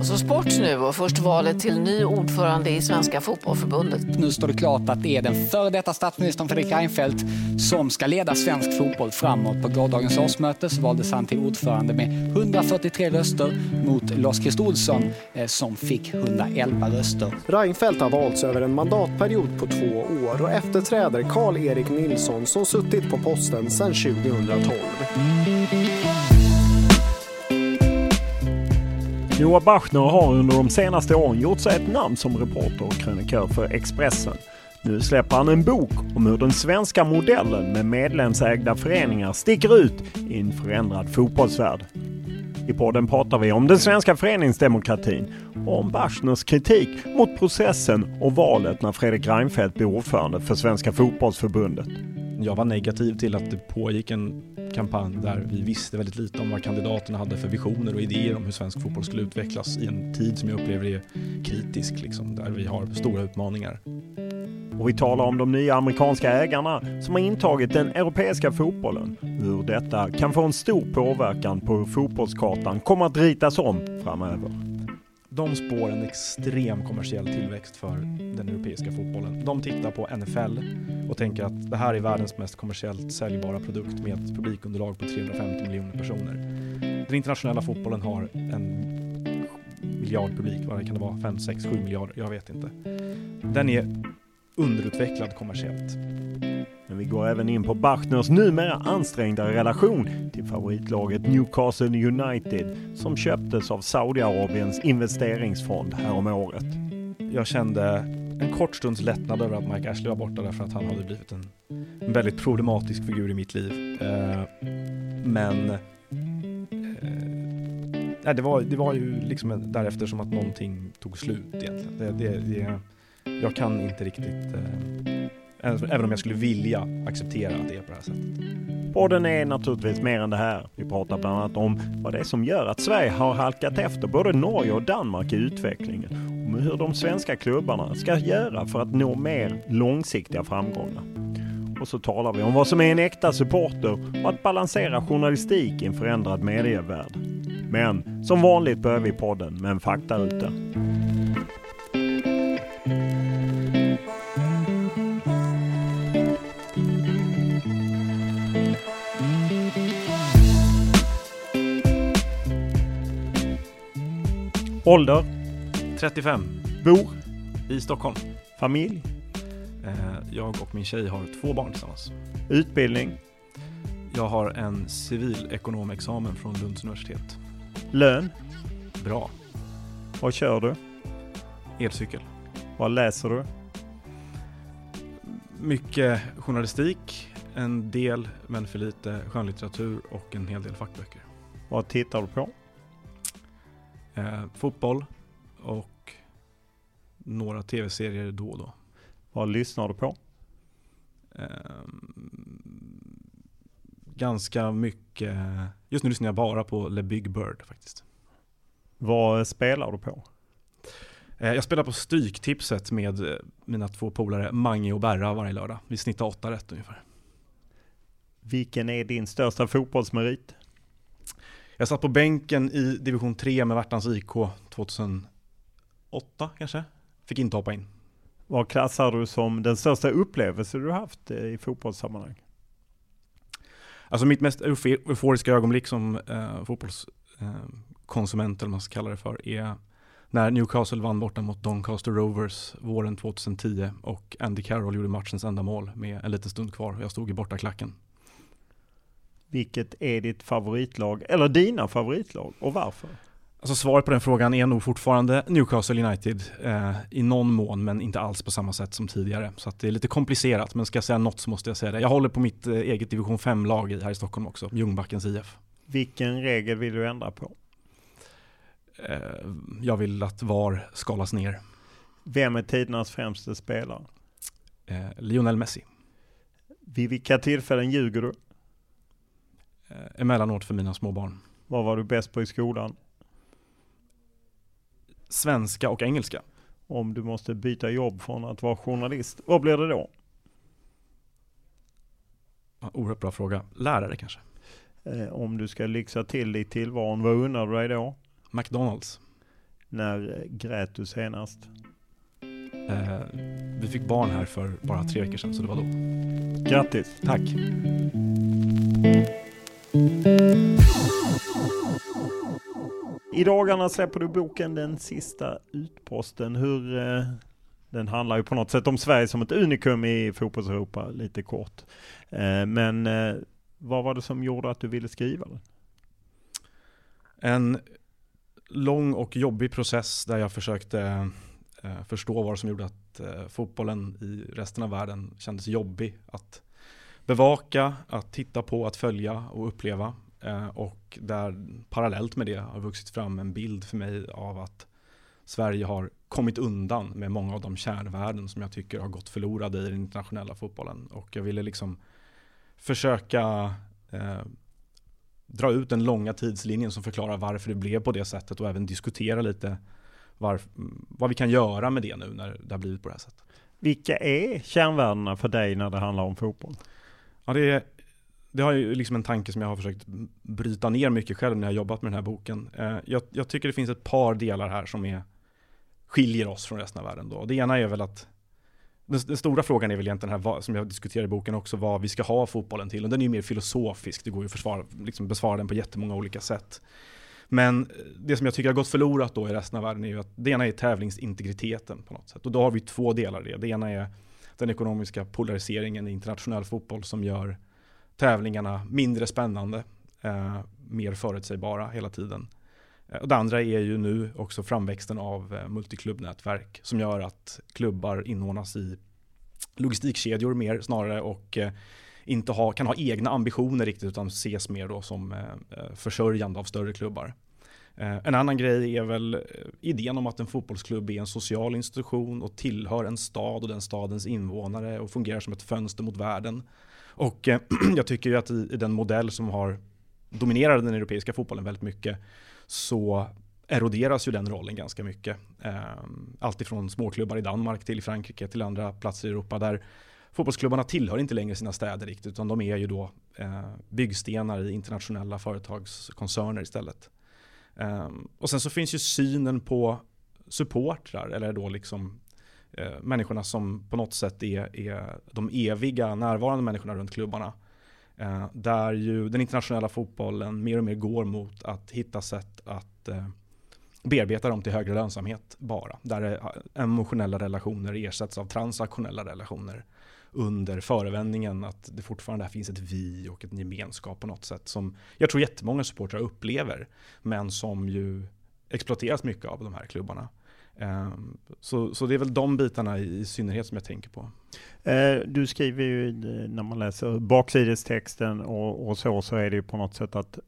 Och så sport nu och först valet till ny ordförande i Svenska Fotbollförbundet. Nu står det klart att det är den före detta statsministern Fredrik Reinfeldt som ska leda svensk fotboll framåt. På gårdagens årsmöte så valdes han till ordförande med 143 röster mot Lars Christer Olsson eh, som fick 111 röster. Reinfeldt har valts över en mandatperiod på två år och efterträder Karl-Erik Nilsson som suttit på posten sedan 2012. Noah Bachner har under de senaste åren gjort sig ett namn som reporter och krönikör för Expressen. Nu släpper han en bok om hur den svenska modellen med medlemsägda föreningar sticker ut i en förändrad fotbollsvärld. I podden pratar vi om den svenska föreningsdemokratin och om Bachners kritik mot processen och valet när Fredrik Reinfeldt blev ordförande för Svenska fotbollsförbundet. Jag var negativ till att det pågick en kampanj där vi visste väldigt lite om vad kandidaterna hade för visioner och idéer om hur svensk fotboll skulle utvecklas i en tid som jag upplever är kritisk, liksom, där vi har stora utmaningar. Och vi talar om de nya amerikanska ägarna som har intagit den europeiska fotbollen. Hur detta kan få en stor påverkan på hur fotbollskartan kommer att ritas om framöver. De spår en extrem kommersiell tillväxt för den europeiska fotbollen. De tittar på NFL och tänker att det här är världens mest kommersiellt säljbara produkt med ett publikunderlag på 350 miljoner personer. Den internationella fotbollen har en miljard publik, vad kan det vara? 5, 6, 7 miljarder? Jag vet inte. Den är underutvecklad kommersiellt. Men vi går även in på Bachners numera ansträngda relation till favoritlaget Newcastle United som köptes av Saudiarabiens investeringsfond häromåret. Jag kände en kort stunds lättnad över att Mike Ashley var borta därför att han hade blivit en, en väldigt problematisk figur i mitt liv. Eh, men eh, det, var, det var ju liksom därefter som att någonting tog slut egentligen. Det, det, det, jag kan inte riktigt eh, Även om jag skulle vilja acceptera att det är på det här sättet. Podden är naturligtvis mer än det här. Vi pratar bland annat om vad det är som gör att Sverige har halkat efter både Norge och Danmark i utvecklingen. Om hur de svenska klubbarna ska göra för att nå mer långsiktiga framgångar. Och så talar vi om vad som är en äkta supporter och att balansera journalistik i en förändrad medievärld. Men som vanligt börjar vi podden med en faktaruta. Ålder? 35. Bor? I Stockholm. Familj? Eh, jag och min tjej har två barn tillsammans. Utbildning? Jag har en civilekonomexamen från Lunds universitet. Lön? Bra. Vad kör du? Elcykel. Vad läser du? Mycket journalistik, en del men för lite skönlitteratur och en hel del fackböcker. Vad tittar du på? Eh, fotboll och några tv-serier då och då. Vad lyssnar du på? Eh, ganska mycket. Just nu lyssnar jag bara på Le Big Bird faktiskt. Vad spelar du på? Eh, jag spelar på Stryktipset med eh, mina två polare Mange och Berra varje lördag. Vi snittar åtta rätt ungefär. Vilken är din största fotbollsmerit? Jag satt på bänken i division 3 med Värtans IK 2008 kanske. Fick inte hoppa in. Vad klassar du som den största upplevelse du haft i fotbollssammanhang? Alltså mitt mest euforiska ögonblick som eh, fotbollskonsument, eh, eller vad man ska kalla det för, är när Newcastle vann borta mot Doncaster Rovers våren 2010 och Andy Carroll gjorde matchens enda mål med en liten stund kvar. Jag stod i borta klacken. Vilket är ditt favoritlag, eller dina favoritlag och varför? Alltså svaret på den frågan är nog fortfarande Newcastle United eh, i någon mån, men inte alls på samma sätt som tidigare. Så det är lite komplicerat, men ska jag säga något så måste jag säga det. Jag håller på mitt eh, eget division 5-lag här i Stockholm också, Ljungbackens IF. Vilken regel vill du ändra på? Eh, jag vill att VAR skalas ner. Vem är tidernas främste spelare? Eh, Lionel Messi. Vid vilka tillfällen ljuger du? Eh, emellanåt för mina små barn. Vad var du bäst på i skolan? Svenska och engelska. Om du måste byta jobb från att vara journalist, vad blir det då? oerhört bra fråga. Lärare kanske? Eh, om du ska lyxa till i tillvaron, vad undrar du dig då? McDonalds. När eh, grät du senast? Eh, vi fick barn här för bara tre veckor sedan, så det var då. Grattis! Tack! I dagarna släpper du boken Den sista utposten. Hur, eh, den handlar ju på något sätt om Sverige som ett unikum i fotbollseuropa, lite kort. Eh, men eh, vad var det som gjorde att du ville skriva den? En lång och jobbig process där jag försökte eh, förstå vad som gjorde att eh, fotbollen i resten av världen kändes jobbig att bevaka, att titta på, att följa och uppleva. Eh, och där parallellt med det har vuxit fram en bild för mig av att Sverige har kommit undan med många av de kärnvärden som jag tycker har gått förlorade i den internationella fotbollen. Och jag ville liksom försöka eh, dra ut den långa tidslinjen som förklarar varför det blev på det sättet och även diskutera lite varf, vad vi kan göra med det nu när det har blivit på det här sättet. Vilka är kärnvärdena för dig när det handlar om fotboll? Ja, det är det har ju liksom en tanke som jag har försökt bryta ner mycket själv när jag jobbat med den här boken. Eh, jag, jag, tycker det finns ett par delar här som är, skiljer oss från resten av världen. Då. Det ena är väl att den, den stora frågan är väl egentligen här, som jag diskuterar i boken också, vad vi ska ha fotbollen till. Och den är ju mer filosofisk, det går ju att försvara, liksom besvara den på jättemånga olika sätt. Men eh, det som jag tycker har gått förlorat då i resten av världen är ju att det ena är tävlingsintegriteten på något sätt. Och då har vi två delar i det. Det ena är den ekonomiska polariseringen i internationell fotboll som gör tävlingarna mindre spännande, eh, mer förutsägbara hela tiden. Eh, och det andra är ju nu också framväxten av eh, multiklubbnätverk som gör att klubbar inordnas i logistikkedjor mer snarare och eh, inte ha, kan ha egna ambitioner riktigt utan ses mer då som eh, eh, försörjande av större klubbar. Eh, en annan grej är väl eh, idén om att en fotbollsklubb är en social institution och tillhör en stad och den stadens invånare och fungerar som ett fönster mot världen. Och eh, jag tycker ju att i, den modell som har dominerat den europeiska fotbollen väldigt mycket så eroderas ju den rollen ganska mycket. Alltifrån småklubbar i Danmark till Frankrike till andra platser i Europa där fotbollsklubbarna tillhör inte längre sina städer riktigt utan de är ju då byggstenar i internationella företagskoncerner istället. Ehm, och sen så finns ju synen på supportrar eller då liksom eh, människorna som på något sätt är, är de eviga närvarande människorna runt klubbarna. Eh, där ju den internationella fotbollen mer och mer går mot att hitta sätt att eh, bearbeta dem till högre lönsamhet bara. Där eh, emotionella relationer ersätts av transaktionella relationer under förevändningen att det fortfarande finns ett vi och en gemenskap på något sätt som jag tror jättemånga supportrar upplever men som ju exploateras mycket av de här klubbarna. Ehm, så, så det är väl de bitarna i, synnerhet som jag tänker på. Eh, du skriver ju när man läser baksidestexten och, och så, så är det ju på något sätt att,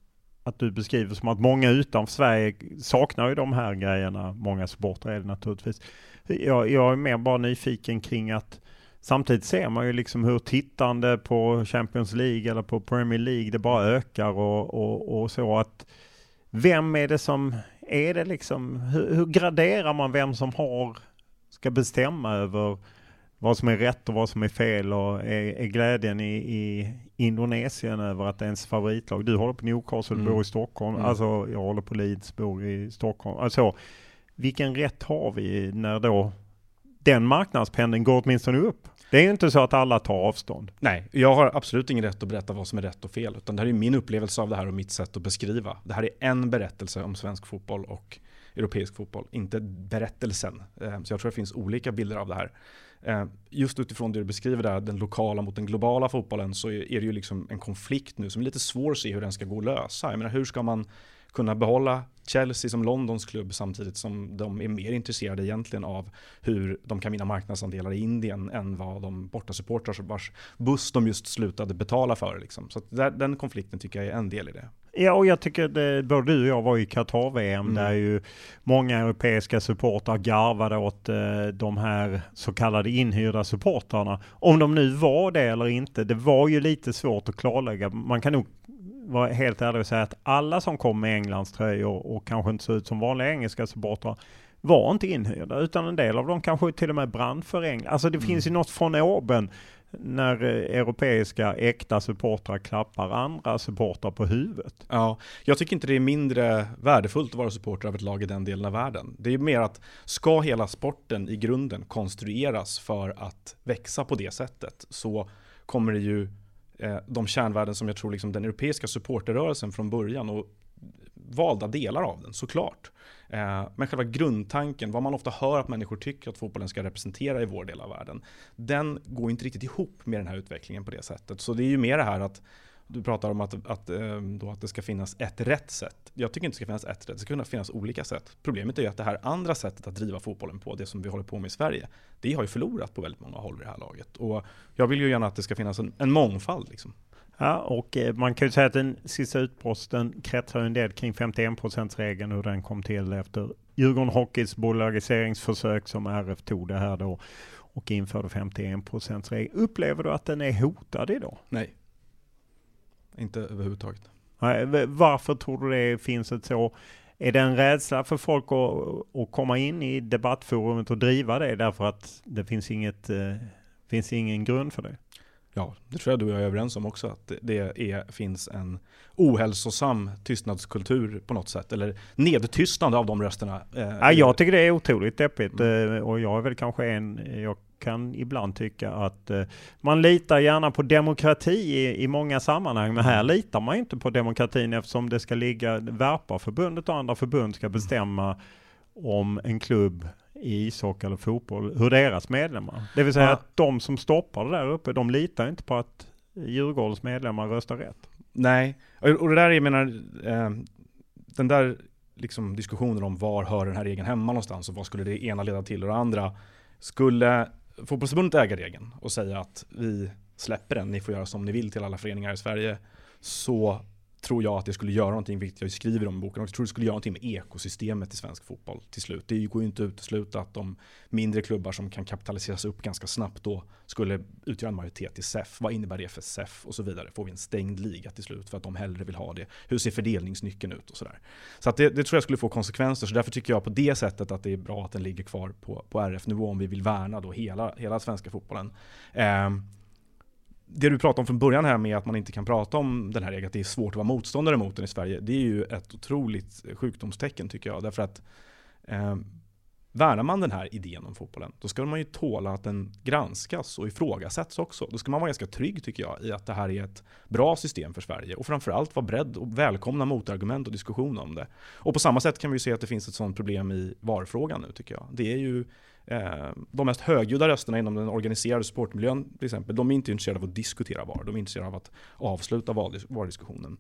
att du beskriver som att många utanför Sverige saknar ju de här grejerna. Många supportrar är det naturligtvis. Jag, jag är mer bara nyfiken kring att Samtidigt ser man ju liksom hur tittande på Champions League eller på Premier League det bara ökar och, och, och så att vem är det som är det liksom, hur, hur, graderar man vem som har, ska bestämma över vad som är rätt och vad som är fel och är, är glädjen i, i Indonesien över att det är ens favoritlag. Du håller på Newcastle, mm. bor i Stockholm. Mm. Alltså jag håller på Leeds, bor i Stockholm. Alltså vilken rätt har vi när då den marknadspendeln går åtminstone upp? Det är ju inte så att alla tar avstånd. Nej, jag har absolut ingen rätt att berätta vad som är rätt och fel. Utan det här är min upplevelse av det här och mitt sätt att beskriva. Det här är en berättelse om svensk fotboll och europeisk fotboll, inte berättelsen. Eh, så jag tror det finns olika bilder av det här. Eh, just utifrån det du beskriver där, den lokala mot den globala fotbollen, så är det ju liksom en konflikt nu som är lite svår att se hur den ska gå att lösa. Jag menar, hur ska man kunna behålla Chelsea som Londons klubb samtidigt som de är mer intresserade egentligen av hur de kan vinna marknadsandelar i Indien än vad de bortasupportrar vars buss de just slutade betala för. Liksom. Så där, den konflikten tycker jag är en del i det. Ja, och jag tycker det, både du och jag var i Qatar-VM mm. där ju många europeiska supportrar garvade åt eh, de här så kallade inhyrda supportrarna. Om de nu var det eller inte, det var ju lite svårt att klarlägga. Man kan nog vara helt ärlig och säga att alla som kom med Englands tröjor och kanske inte såg ut som vanliga engelska supportrar var inte inhyrda utan en del av dem kanske till och med brann för England. Alltså det mm. finns ju något från oben när eh, europeiska äkta supportrar klappar andra supportrar på huvudet. Ja, jag tycker inte det är mindre värdefullt att vara supporter av ett lag i den delen av världen. Det är mer att ska hela sporten i grunden konstrueras för att växa på det sättet så kommer det ju Eh, de kärnvärden som jag tror liksom den europeiska supporterrörelsen från början och valda delar av den såklart. Eh, men själva grundtanken, vad man ofta hör att människor tycker att fotbollen ska representera i vår del av världen, den går inte riktigt ihop med den här utvecklingen på det sättet. Så det är ju mer det här att du pratar om att, att, eh, då att det ska finnas ett rätt sätt. Jag tycker inte det ska finnas ett rätt, det ska kunna finnas olika sätt. Problemet är ju att det här andra sättet att driva fotbollen på, det som vi håller på med i Sverige, det har ju förlorat på väldigt många håll i det här laget. Och jag vill ju gärna att det ska finnas en, en mångfald. Liksom. Ja, och eh, man kan ju säga att den sista utposten kretsar en del kring 51 regeln hur den kom till efter Djurgården Hockeys bolagiseringsförsök som RF tog det här då och införde 51 regeln. Upplever du att den är hotad idag? Nej, inte överhuvudtaget. Nej, varför tror du det finns ett så är det en rädsla för folk att, att komma in i debattforumet och driva det därför att det finns inget eh, finns ingen grund för det? Ja, det tror jag du och jag är överens om också. Att det är, finns en ohälsosam tystnadskultur på något sätt. Eller nedtystnande av de rösterna. Eh, ja, jag tycker det är otroligt deppigt. Mm. Eh, och jag är väl kanske en, jag kan ibland tycka att eh, man litar gärna på demokrati i, i många sammanhang. Men här litar man inte på demokratin eftersom det ska ligga, Värpaförbundet och andra förbund ska bestämma om en klubb i ishockey eller fotboll, hur deras medlemmar. Det vill säga ja. att de som stoppar det där uppe, de litar inte på att Djurgårdens medlemmar röstar rätt. Nej, och det där, jag menar, eh, den där liksom diskussionen om var hör den här regeln hemma någonstans och vad skulle det ena leda till och det andra. Skulle fotbollsförbundet äga regeln och säga att vi släpper den, ni får göra som ni vill till alla föreningar i Sverige, så tror jag att det skulle göra någonting, vilket jag skriver om i boken, också, tror det skulle göra någonting med ekosystemet i svensk fotboll till slut. Det går ju inte att utesluta att de mindre klubbar som kan kapitaliseras upp ganska snabbt då skulle utgöra en majoritet i SEF. Vad innebär det för SEF och så vidare? Får vi en stängd liga till slut för att de hellre vill ha det? Hur ser fördelningsnyckeln ut och sådär? Så att det, det tror jag skulle få konsekvenser. Så därför tycker jag på det sättet att det är bra att den ligger kvar på, på RF-nivå om vi vill värna då hela, hela svenska fotbollen. Eh, det du pratade om från början här med att man inte kan prata om den här regeln, att det är svårt att vara motståndare mot den i Sverige. Det är ju ett otroligt sjukdomstecken tycker jag. Därför att eh, värnar man den här idén om fotbollen, då ska man ju tåla att den granskas och ifrågasätts också. Då ska man vara ganska trygg tycker jag i att det här är ett bra system för Sverige och framförallt vara beredd och välkomna motargument och diskussion om det. Och på samma sätt kan vi se att det finns ett sådant problem i varfrågan nu tycker jag. Det är ju Eh, de mest högljudda rösterna inom den organiserade sportmiljön till exempel, de är inte intresserade av att diskutera VAR, de är intresserade av att avsluta VAR-diskussionen.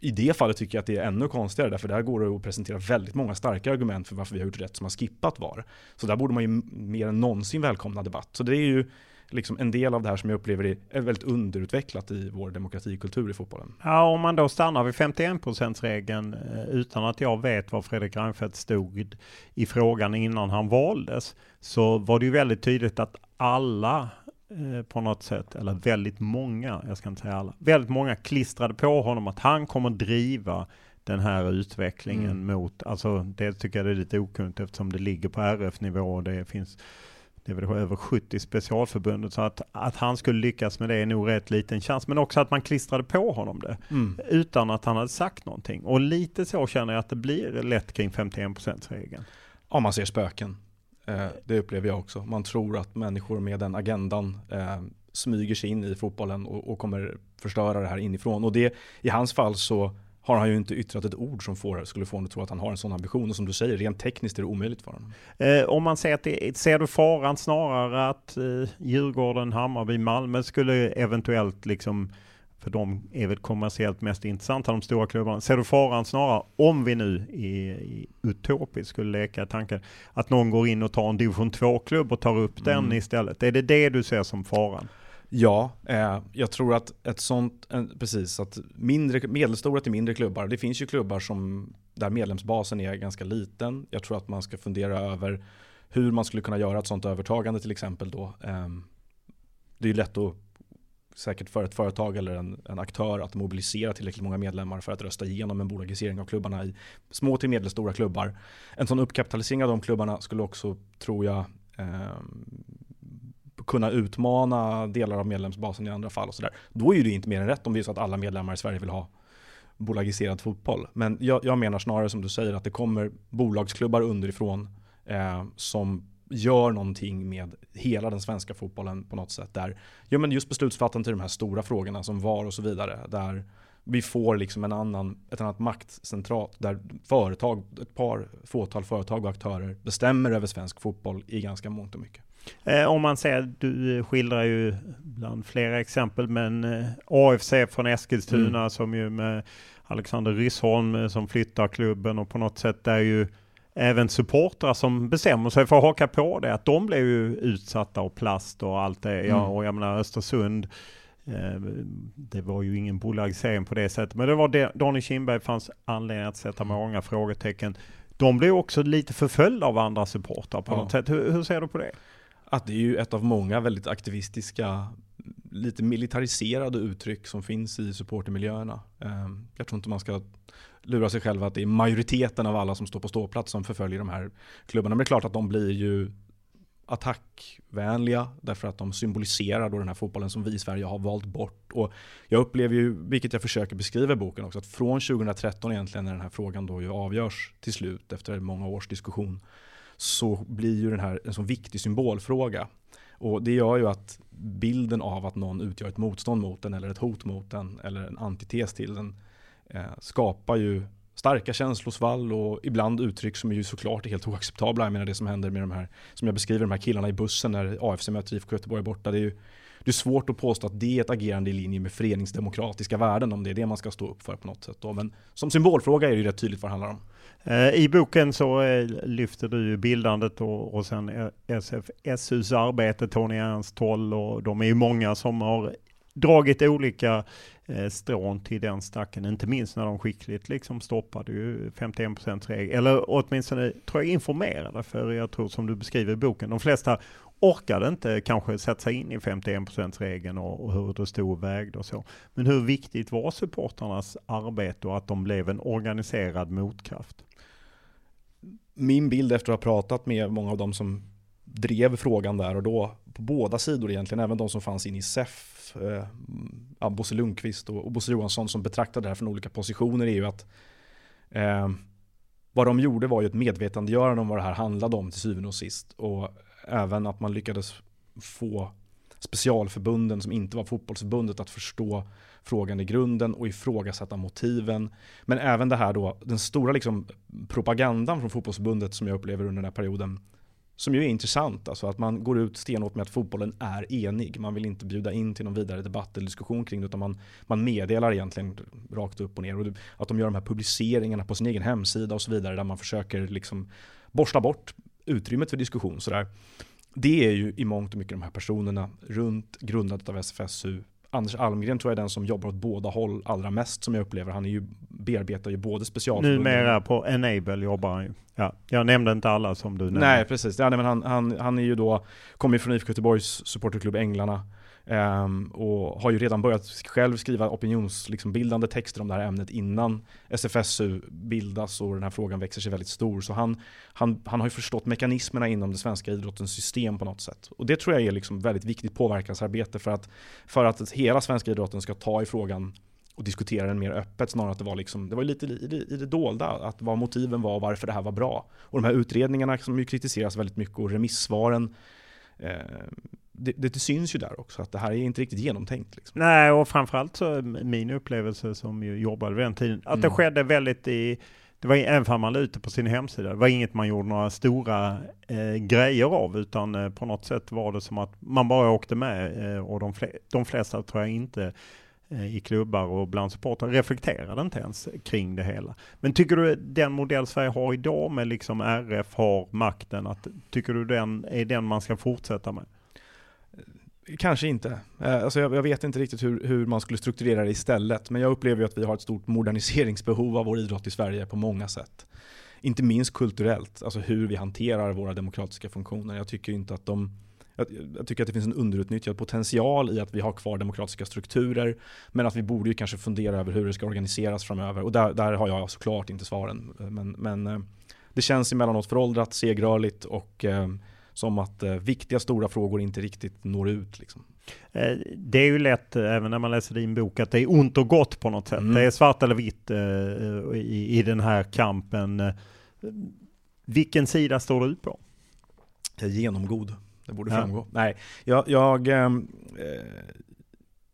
I det fallet tycker jag att det är ännu konstigare, därför där går det att presentera väldigt många starka argument för varför vi har gjort rätt som har skippat VAR. Så där borde man ju mer än någonsin välkomna debatt. Så det är ju liksom en del av det här som jag upplever är väldigt underutvecklat i vår demokratikultur i fotbollen. Ja, om man då stannar vid 51 regeln eh, utan att jag vet var Fredrik Reinfeldt stod i frågan innan han valdes, så var det ju väldigt tydligt att alla eh, på något sätt, eller väldigt många, jag ska inte säga alla, väldigt många klistrade på honom att han kommer driva den här utvecklingen mm. mot, alltså det tycker jag är lite okunnigt eftersom det ligger på RF-nivå och det finns det är väl över 70 specialförbundet, så att, att han skulle lyckas med det är nog rätt liten chans. Men också att man klistrade på honom det, mm. utan att han hade sagt någonting. Och lite så känner jag att det blir lätt kring 51%-regeln. Ja, man ser spöken. Eh, det upplever jag också. Man tror att människor med den agendan eh, smyger sig in i fotbollen och, och, kommer förstöra det här inifrån. Och det, i hans fall så har han ju inte yttrat ett ord som får, skulle få honom att tro att han har en sån ambition. Och som du säger, rent tekniskt är det omöjligt för honom. Eh, om man säger att det, ser du faran snarare att eh, Djurgården, Hammarby, Malmö skulle eventuellt liksom för de är väl kommersiellt mest intressanta, de stora klubbarna. Ser du faran snarare, om vi nu i, i utopiskt skulle leka tanken, att någon går in och tar en division 2-klubb och tar upp mm. den istället? Är det det du ser som faran? Ja, eh, jag tror att ett sånt, eh, precis, att mindre, medelstora till mindre klubbar, det finns ju klubbar som, där medlemsbasen är ganska liten. Jag tror att man ska fundera över hur man skulle kunna göra ett sånt övertagande till exempel då. Eh, det är ju lätt att säkert för ett företag eller en, en, aktör att mobilisera tillräckligt många medlemmar för att rösta igenom en bolagisering av klubbarna i små till medelstora klubbar. En sån uppkapitalisering av de klubbarna skulle också, tror jag, eh, kunna utmana delar av medlemsbasen i andra fall. Och så där. Då är det inte mer än rätt om det är så att alla medlemmar i Sverige vill ha bolagiserad fotboll. Men jag, jag menar snarare som du säger att det kommer bolagsklubbar underifrån eh, som gör någonting med hela den svenska fotbollen på något sätt. Där, ja, men just beslutsfattandet i de här stora frågorna som VAR och så vidare. Där vi får liksom en annan, ett annat maktcentrat där företag, ett par fåtal företag och aktörer bestämmer över svensk fotboll i ganska mångt och mycket. Eh, om man säger, du skildrar ju bland flera exempel, men eh, AFC från Eskilstuna mm. som ju med Alexander Ryssholm eh, som flyttar klubben och på något sätt är ju även supportrar som bestämmer sig för att haka på det, att de blev ju utsatta av plast och allt det. Mm. Ja, och jag menar Östersund, eh, det var ju ingen bolagisering på det sättet, men det var det, Donny Kindberg fanns anledning att sätta många frågetecken. De blev också lite förföljda av andra supportrar på ja. något sätt. Hur, hur ser du på det? Att det är ju ett av många väldigt aktivistiska, lite militariserade uttryck som finns i supportermiljöerna. Ehm, jag tror inte man ska lura sig själva att det är majoriteten av alla som står på ståplats som förföljer de här klubbarna. Men det är klart att de blir ju attackvänliga därför att de symboliserar då den här fotbollen som vi i Sverige har valt bort. Och jag upplever ju, vilket jag försöker beskriva i boken också, att från 2013 egentligen när den här frågan då ju avgörs till slut efter många års diskussion så blir ju den här en så viktig symbolfråga. Och det gör ju att bilden av att någon utgör ett motstånd mot den eller ett hot mot den eller en antites till den Eh, skapar ju starka känslosvall och ibland uttryck som är ju såklart är helt oacceptabla. Jag menar det som händer med de här, som jag beskriver, de här killarna i bussen när AFC möter IFK Göteborg borta. Det är ju det är svårt att påstå att det är ett agerande i linje med föreningsdemokratiska värden om det är det man ska stå upp för på något sätt. Då. Men som symbolfråga är det ju rätt tydligt vad det handlar om. Eh, I boken så eh, lyfter du bildandet och, och sen SFSUs arbete, Tony Ernst, Toll och de är ju många som har dragit olika eh, strån till den stacken, inte minst när de skickligt liksom stoppade ju 51 regel, eller åtminstone tror jag informerade, för jag tror som du beskriver i boken, de flesta orkade inte kanske sätta sig in i 51 regeln och, och hur det stod och vägde och så. Men hur viktigt var supporternas arbete och att de blev en organiserad motkraft? Min bild efter att ha pratat med många av dem som drev frågan där och då, på båda sidor egentligen, även de som fanns in i SEF, eh, Bosse Lundqvist och, och Bosse Johansson som betraktade det här från olika positioner är ju att eh, vad de gjorde var ju ett medvetandegörande om vad det här handlade om till syvende och sist. Och även att man lyckades få specialförbunden som inte var fotbollsförbundet att förstå frågan i grunden och ifrågasätta motiven. Men även det här då, den stora liksom propagandan från fotbollsförbundet som jag upplever under den här perioden som ju är intressant, alltså att man går ut stenhårt med att fotbollen är enig. Man vill inte bjuda in till någon vidare debatt eller diskussion kring det, utan man, man meddelar egentligen rakt upp och ner. Och att de gör de här publiceringarna på sin egen hemsida och så vidare, där man försöker liksom borsta bort utrymmet för diskussion. Sådär. Det är ju i mångt och mycket de här personerna runt grundandet av SFSU. Anders Almgren tror jag är den som jobbar åt båda håll allra mest som jag upplever. Han är ju, bearbetar ju både specialförbund... Numera på Enable jobbar han ju. Ja, jag nämnde inte alla som du nämnde. Nej, precis. Ja, nej, men han, han, han är ju då, kommer från IFK Göteborgs supporterklubb Änglarna. Um, och har ju redan börjat själv skriva opinionsbildande liksom, texter om det här ämnet innan SFSU bildas och den här frågan växer sig väldigt stor. Så han, han, han har ju förstått mekanismerna inom det svenska idrottens system på något sätt. Och det tror jag är liksom väldigt viktigt påverkansarbete för att, för att hela svenska idrotten ska ta i frågan och diskutera den mer öppet snarare att det var, liksom, det var lite i det, i det dolda, att vad motiven var och varför det här var bra. Och de här utredningarna som ju kritiseras väldigt mycket och remissvaren det, det, syns ju där också att det här är inte riktigt genomtänkt. Liksom. Nej, och framförallt så min upplevelse som ju jobbade vid den tiden, att mm. det skedde väldigt i det var även om man la ut det på sin hemsida, det var inget man gjorde några stora eh, grejer av, utan eh, på något sätt var det som att man bara åkte med eh, och de, fle de flesta tror jag inte eh, Eh, i klubbar och bland supportrar reflekterade inte ens kring det hela. Men tycker du den modell Sverige har idag med liksom RF har makten, att, tycker du den är den man ska fortsätta med? Kanske inte. Eh, alltså jag, jag, vet inte riktigt hur, hur, man skulle strukturera det istället. Men jag upplever att vi har ett stort moderniseringsbehov av vår idrott i Sverige på många sätt. Inte minst kulturellt, alltså hur vi hanterar våra demokratiska funktioner. Jag tycker inte att de jag, jag tycker att det finns en underutnyttjad potential i att vi har kvar demokratiska strukturer. Men att vi borde ju kanske fundera över hur det ska organiseras framöver. Och där, där har jag såklart inte svaren. Men, men eh, det känns emellanåt föråldrat, segrörligt och eh, som att eh, viktiga stora frågor inte riktigt når ut. Liksom. Det är ju lätt, även när man läser din bok, att det är ont och gott på något sätt. Mm. Det är svart eller vitt eh, i, i den här kampen. Vilken sida står du på? Jag är genomgod. Det borde ja. framgå. Nej, jag, jag, eh,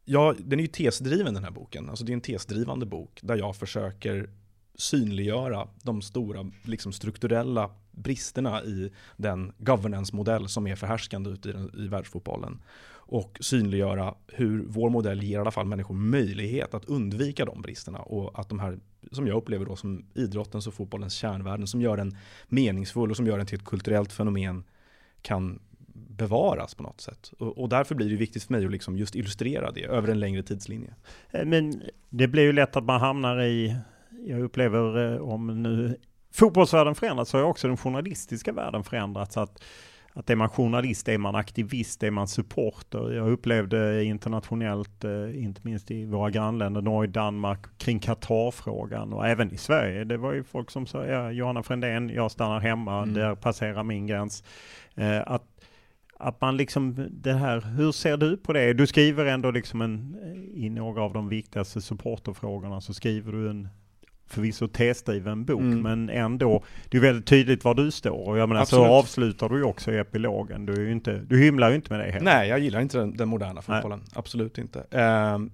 jag, den är ju tesdriven den här boken. Alltså det är en tesdrivande bok där jag försöker synliggöra de stora liksom, strukturella bristerna i den governance-modell som är förhärskande ute i, den, i världsfotbollen. Och synliggöra hur vår modell ger i alla fall människor möjlighet att undvika de bristerna. Och att de här, som jag upplever då som idrottens och fotbollens kärnvärden, som gör den meningsfull och som gör den till ett kulturellt fenomen, kan bevaras på något sätt. Och, och, därför blir det viktigt för mig att liksom just illustrera det över en längre tidslinje. Eh, men det blir ju lätt att man hamnar i, jag upplever eh, om nu fotbollsvärlden förändrats så har också den journalistiska världen förändrats. Att, att är man journalist, är man aktivist, är man supporter. Jag upplevde internationellt, eh, inte minst i våra grannländer, Norge, Danmark, kring Qatar-frågan och även i Sverige. Det var ju folk som sa, ja, Johanna Frändén, jag stannar hemma, mm. där passerar min gräns. Att, att man liksom, det här, hur ser du på det? Du skriver ändå liksom en, i några av de viktigaste supporterfrågorna så skriver du en förvisso tesdriven bok, mm. men ändå, det är väldigt tydligt var du står. Och jag menar, så avslutar du ju också i epilogen. Du, är ju inte, du hymlar ju inte med det heller. Nej, jag gillar inte den, den moderna fotbollen. Nej. Absolut inte. Uh,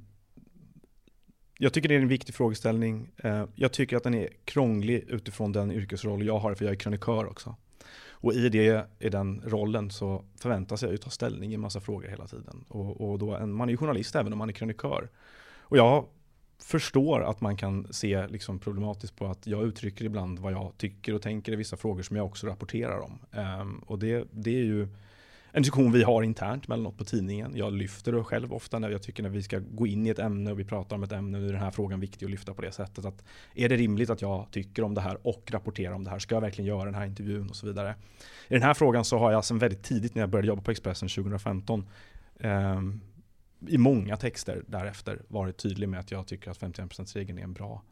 jag tycker det är en viktig frågeställning. Uh, jag tycker att den är krånglig utifrån den yrkesroll jag har, för jag är krönikör också. Och i, det, i den rollen så förväntas jag ju ta ställning i en massa frågor hela tiden. Och, och då, en, man är ju journalist även om man är krönikör. Och jag förstår att man kan se liksom problematiskt på att jag uttrycker ibland vad jag tycker och tänker i vissa frågor som jag också rapporterar om. Um, och det, det är ju en diskussion vi har internt mellan något på tidningen. Jag lyfter det själv ofta när jag tycker när vi ska gå in i ett ämne och vi pratar om ett ämne, nu är den här frågan viktig att lyfta på det sättet. Att är det rimligt att jag tycker om det här och rapporterar om det här? Ska jag verkligen göra den här intervjun och så vidare? I den här frågan så har jag sedan väldigt tidigt när jag började jobba på Expressen 2015 eh, i många texter därefter varit tydlig med att jag tycker att 51%-regeln är en bra,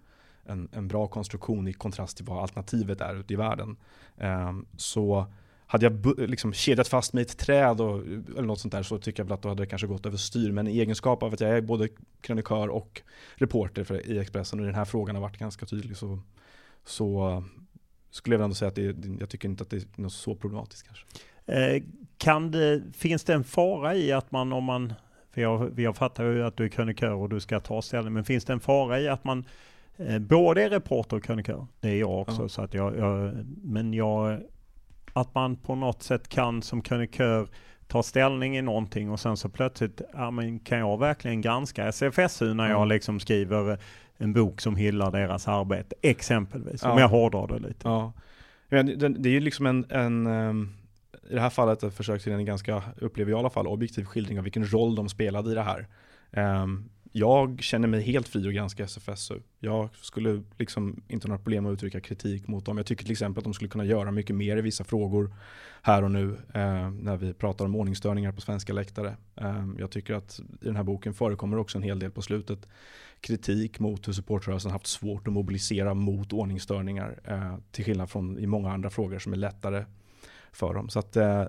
en, en bra konstruktion i kontrast till vad alternativet är ute i världen. Um, så hade jag liksom kedjat fast mig i ett träd och, eller något sånt där så tycker jag väl att då hade det kanske gått överstyr. Men i egenskap av att jag är både krönikör och reporter för, i Expressen och den här frågan har varit ganska tydlig så, så skulle jag väl ändå säga att det, jag tycker inte att det är något så problematiskt kanske. Eh, kan det, finns det en fara i att man om man för jag, jag fattar ju att du är krönikör och du ska ta ställning. Men finns det en fara i att man eh, både är reporter och krönikör? Det är jag också. Ja. Så att jag, jag, men jag, att man på något sätt kan som krönikör ta ställning i någonting och sen så plötsligt, ja men kan jag verkligen granska SFSU när jag liksom skriver en bok som hyllar deras arbete, exempelvis. Ja. Om jag hårdrar det lite. Ja. det, är ju liksom en, en um i det här fallet ett försök till en ganska, upplever jag i alla fall, objektiv skildring av vilken roll de spelade i det här. Um, jag känner mig helt fri att granska SFSU. Jag skulle liksom inte ha några problem att uttrycka kritik mot dem. Jag tycker till exempel att de skulle kunna göra mycket mer i vissa frågor här och nu eh, när vi pratar om ordningsstörningar på svenska läktare. Eh, jag tycker att i den här boken förekommer också en hel del på slutet kritik mot hur supportrörelsen haft svårt att mobilisera mot ordningsstörningar eh, till skillnad från i många andra frågor som är lättare för dem. Så att, eh,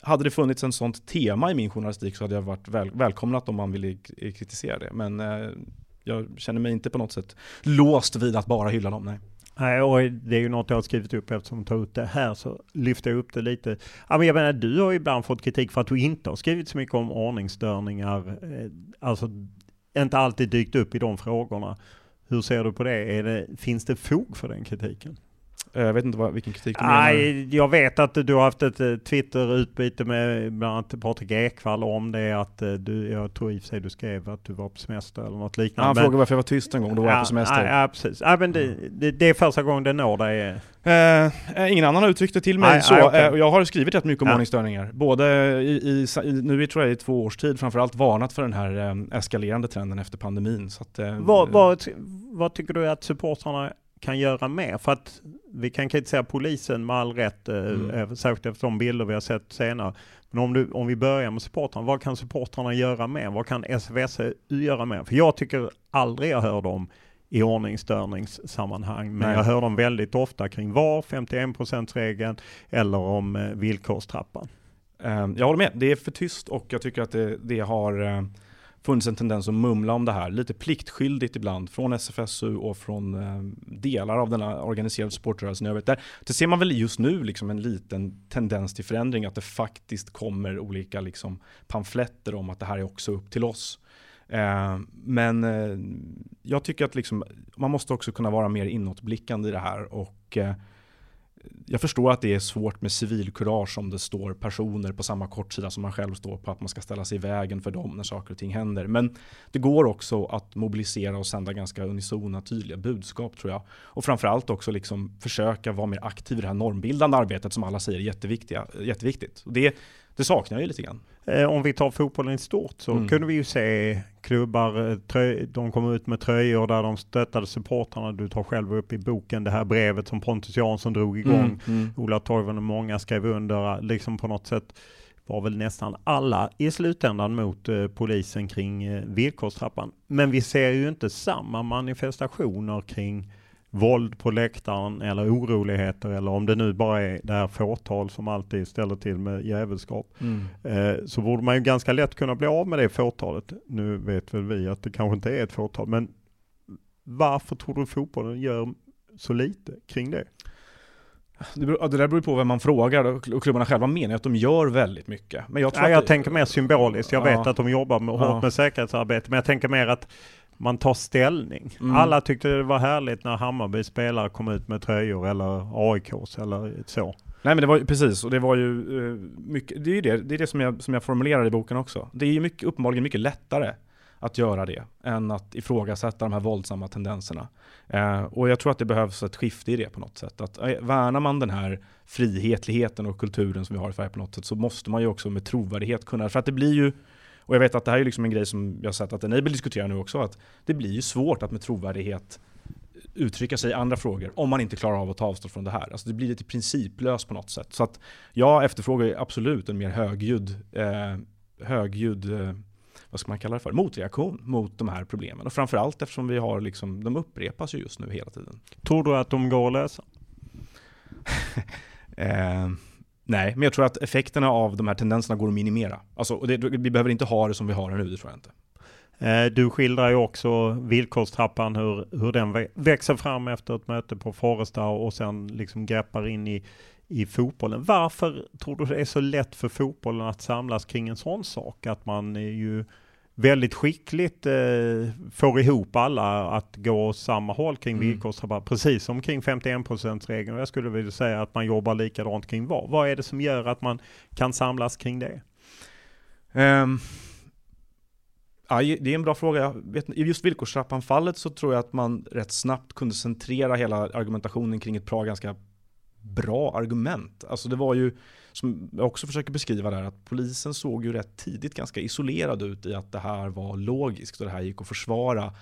hade det funnits en sånt tema i min journalistik så hade jag varit väl, välkomnat om man ville kritisera det. Men eh, jag känner mig inte på något sätt låst vid att bara hylla dem. Nej. Nej, och det är ju något jag har skrivit upp eftersom jag tar ut det här så lyfter jag upp det lite. Ja, men jag menar, du har ibland fått kritik för att du inte har skrivit så mycket om ordningsstörningar. Eh, alltså inte alltid dykt upp i de frågorna. Hur ser du på det? det finns det fog för den kritiken? Eh, jag vet inte vad, vilken kritik du Nej, menar. Jag vet att du har haft ett eh, Twitter-utbyte med bland annat Patrik Ekwall om det. Att eh, du, jag tror i och för sig du skrev att du var på semester eller något liknande. Han frågade varför jag var tyst en gång, då var ja, jag på semester. Ja, ja precis. Ja, men det, det, det, är första gången det når dig. Eh, ingen annan har uttryckt det till mig nej, så. Nej, okay. eh, jag har skrivit rätt mycket om ja. ordningsstörningar. Både i, i, i, nu tror jag i två års tid framförallt varnat för den här eh, eskalerande trenden efter pandemin. Så att, eh, vad, vad, vad tycker du att supportrarna kan göra mer? För att vi kan kritisera polisen med all rätt, eh, mm. Eh, särskilt efter de bilder vi har sett senare. Men om, du, om vi börjar med supportrarna, vad kan supportrarna göra mer? Vad kan SVS göra mer? För jag tycker aldrig jag hör dem i ordningsstörningssammanhang. Men Nej. jag hör dem väldigt ofta kring VAR, 51%-regeln eller om eh, villkorstrappan. Ehm, jag håller med, det är för tyst och jag tycker att det, det har funnits en tendens att mumla om det här, lite pliktskyldigt ibland från SFSU och från eh, delar av den organiserade sportrörelsen i övrigt. Där, det ser man väl just nu liksom en liten tendens till förändring, att det faktiskt kommer olika liksom, pamfletter om att det här är också upp till oss. Eh, men eh, jag tycker att liksom, man måste också kunna vara mer inåtblickande i det här och eh, jag förstår att det är svårt med civilkurage om det står personer på samma kortsida som man själv står på, att man ska ställa sig i vägen för dem när saker och ting händer. Men det går också att mobilisera och sända ganska unisona, tydliga budskap tror jag. Och framförallt också liksom försöka vara mer aktiv i det här normbildande arbetet som alla säger är jätteviktiga, jätteviktigt. Och det, det saknar jag ju lite grann. Eh, om vi tar fotbollen i stort så mm. kunde vi ju se klubbar, eh, tröj, de kom ut med tröjor där de stöttade supportrarna. Du tar själv upp i boken det här brevet som Pontus Jansson drog igång. Mm. Mm. Ola Toivonen och många skrev under, liksom på något sätt var väl nästan alla i slutändan mot eh, polisen kring eh, villkorstrappan. Men vi ser ju inte samma manifestationer kring våld på läktaren eller oroligheter eller om det nu bara är det här fåtal som alltid ställer till med jävelskap. Mm. Eh, så borde man ju ganska lätt kunna bli av med det fåtalet. Nu vet väl vi att det kanske inte är ett fåtal, men varför tror du fotbollen gör så lite kring det? Det, beror, det där beror på vem man frågar och klubbarna själva menar att de gör väldigt mycket. Men jag, tror Nej, jag det, tänker mer symboliskt. Jag ja, vet att de jobbar med, ja. hårt med säkerhetsarbete, men jag tänker mer att man tar ställning. Mm. Alla tyckte det var härligt när Hammarby spelare kom ut med tröjor eller AIKs eller så. Nej men det var ju precis, och det var ju uh, mycket, det är ju det, det, är det som, jag, som jag formulerar i boken också. Det är ju mycket, uppenbarligen mycket lättare att göra det än att ifrågasätta de här våldsamma tendenserna. Uh, och jag tror att det behövs ett skifte i det på något sätt. Att uh, värnar man den här frihetligheten och kulturen som vi har i Sverige på något sätt så måste man ju också med trovärdighet kunna, för att det blir ju och jag vet att det här är liksom en grej som jag sett att Enable diskuterar nu också, att det blir ju svårt att med trovärdighet uttrycka sig i andra frågor om man inte klarar av att ta avstånd från det här. Alltså det blir lite principlöst på något sätt. Så att jag efterfrågar absolut en mer högljudd, eh, högljudd eh, vad ska man kalla det för, motreaktion mot de här problemen. Och framförallt eftersom vi har liksom, de upprepas ju just nu hela tiden. Tror du att de går att lösa? eh, Nej, men jag tror att effekterna av de här tendenserna går att minimera. Alltså, det, vi behöver inte ha det som vi har det nu, det tror jag inte. Eh, du skildrar ju också villkorstrappan, hur, hur den växer fram efter ett möte på Foresta och sen liksom greppar in i, i fotbollen. Varför tror du det är så lätt för fotbollen att samlas kring en sån sak? Att man är ju väldigt skickligt eh, får ihop alla att gå samma håll kring mm. villkorsrabatt. Precis som kring 51%-regeln. Jag skulle vilja säga att man jobbar likadant kring vad. Vad är det som gör att man kan samlas kring det? Um, ja, det är en bra fråga. I just villkorstrappan-fallet så tror jag att man rätt snabbt kunde centrera hela argumentationen kring ett par ganska bra argument. Alltså det var ju, som jag också försöker beskriva där, att polisen såg ju rätt tidigt ganska isolerad ut i att det här var logiskt och det här gick att försvara.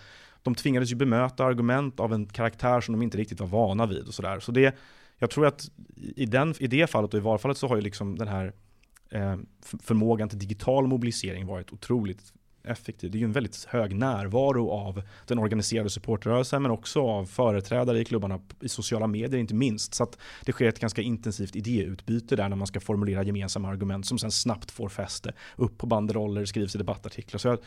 De tvingades ju bemöta argument av en karaktär som de inte riktigt var vana vid och sådär. Så det, jag tror att i, den, i det fallet och i varfallet så har ju liksom den här eh, förmågan till digital mobilisering varit otroligt effektiv. Det är ju en väldigt hög närvaro av den organiserade supportrörelsen men också av företrädare i klubbarna i sociala medier inte minst. Så att det sker ett ganska intensivt idéutbyte där när man ska formulera gemensamma argument som sen snabbt får fäste upp på banderoller, skrivs i debattartiklar. Så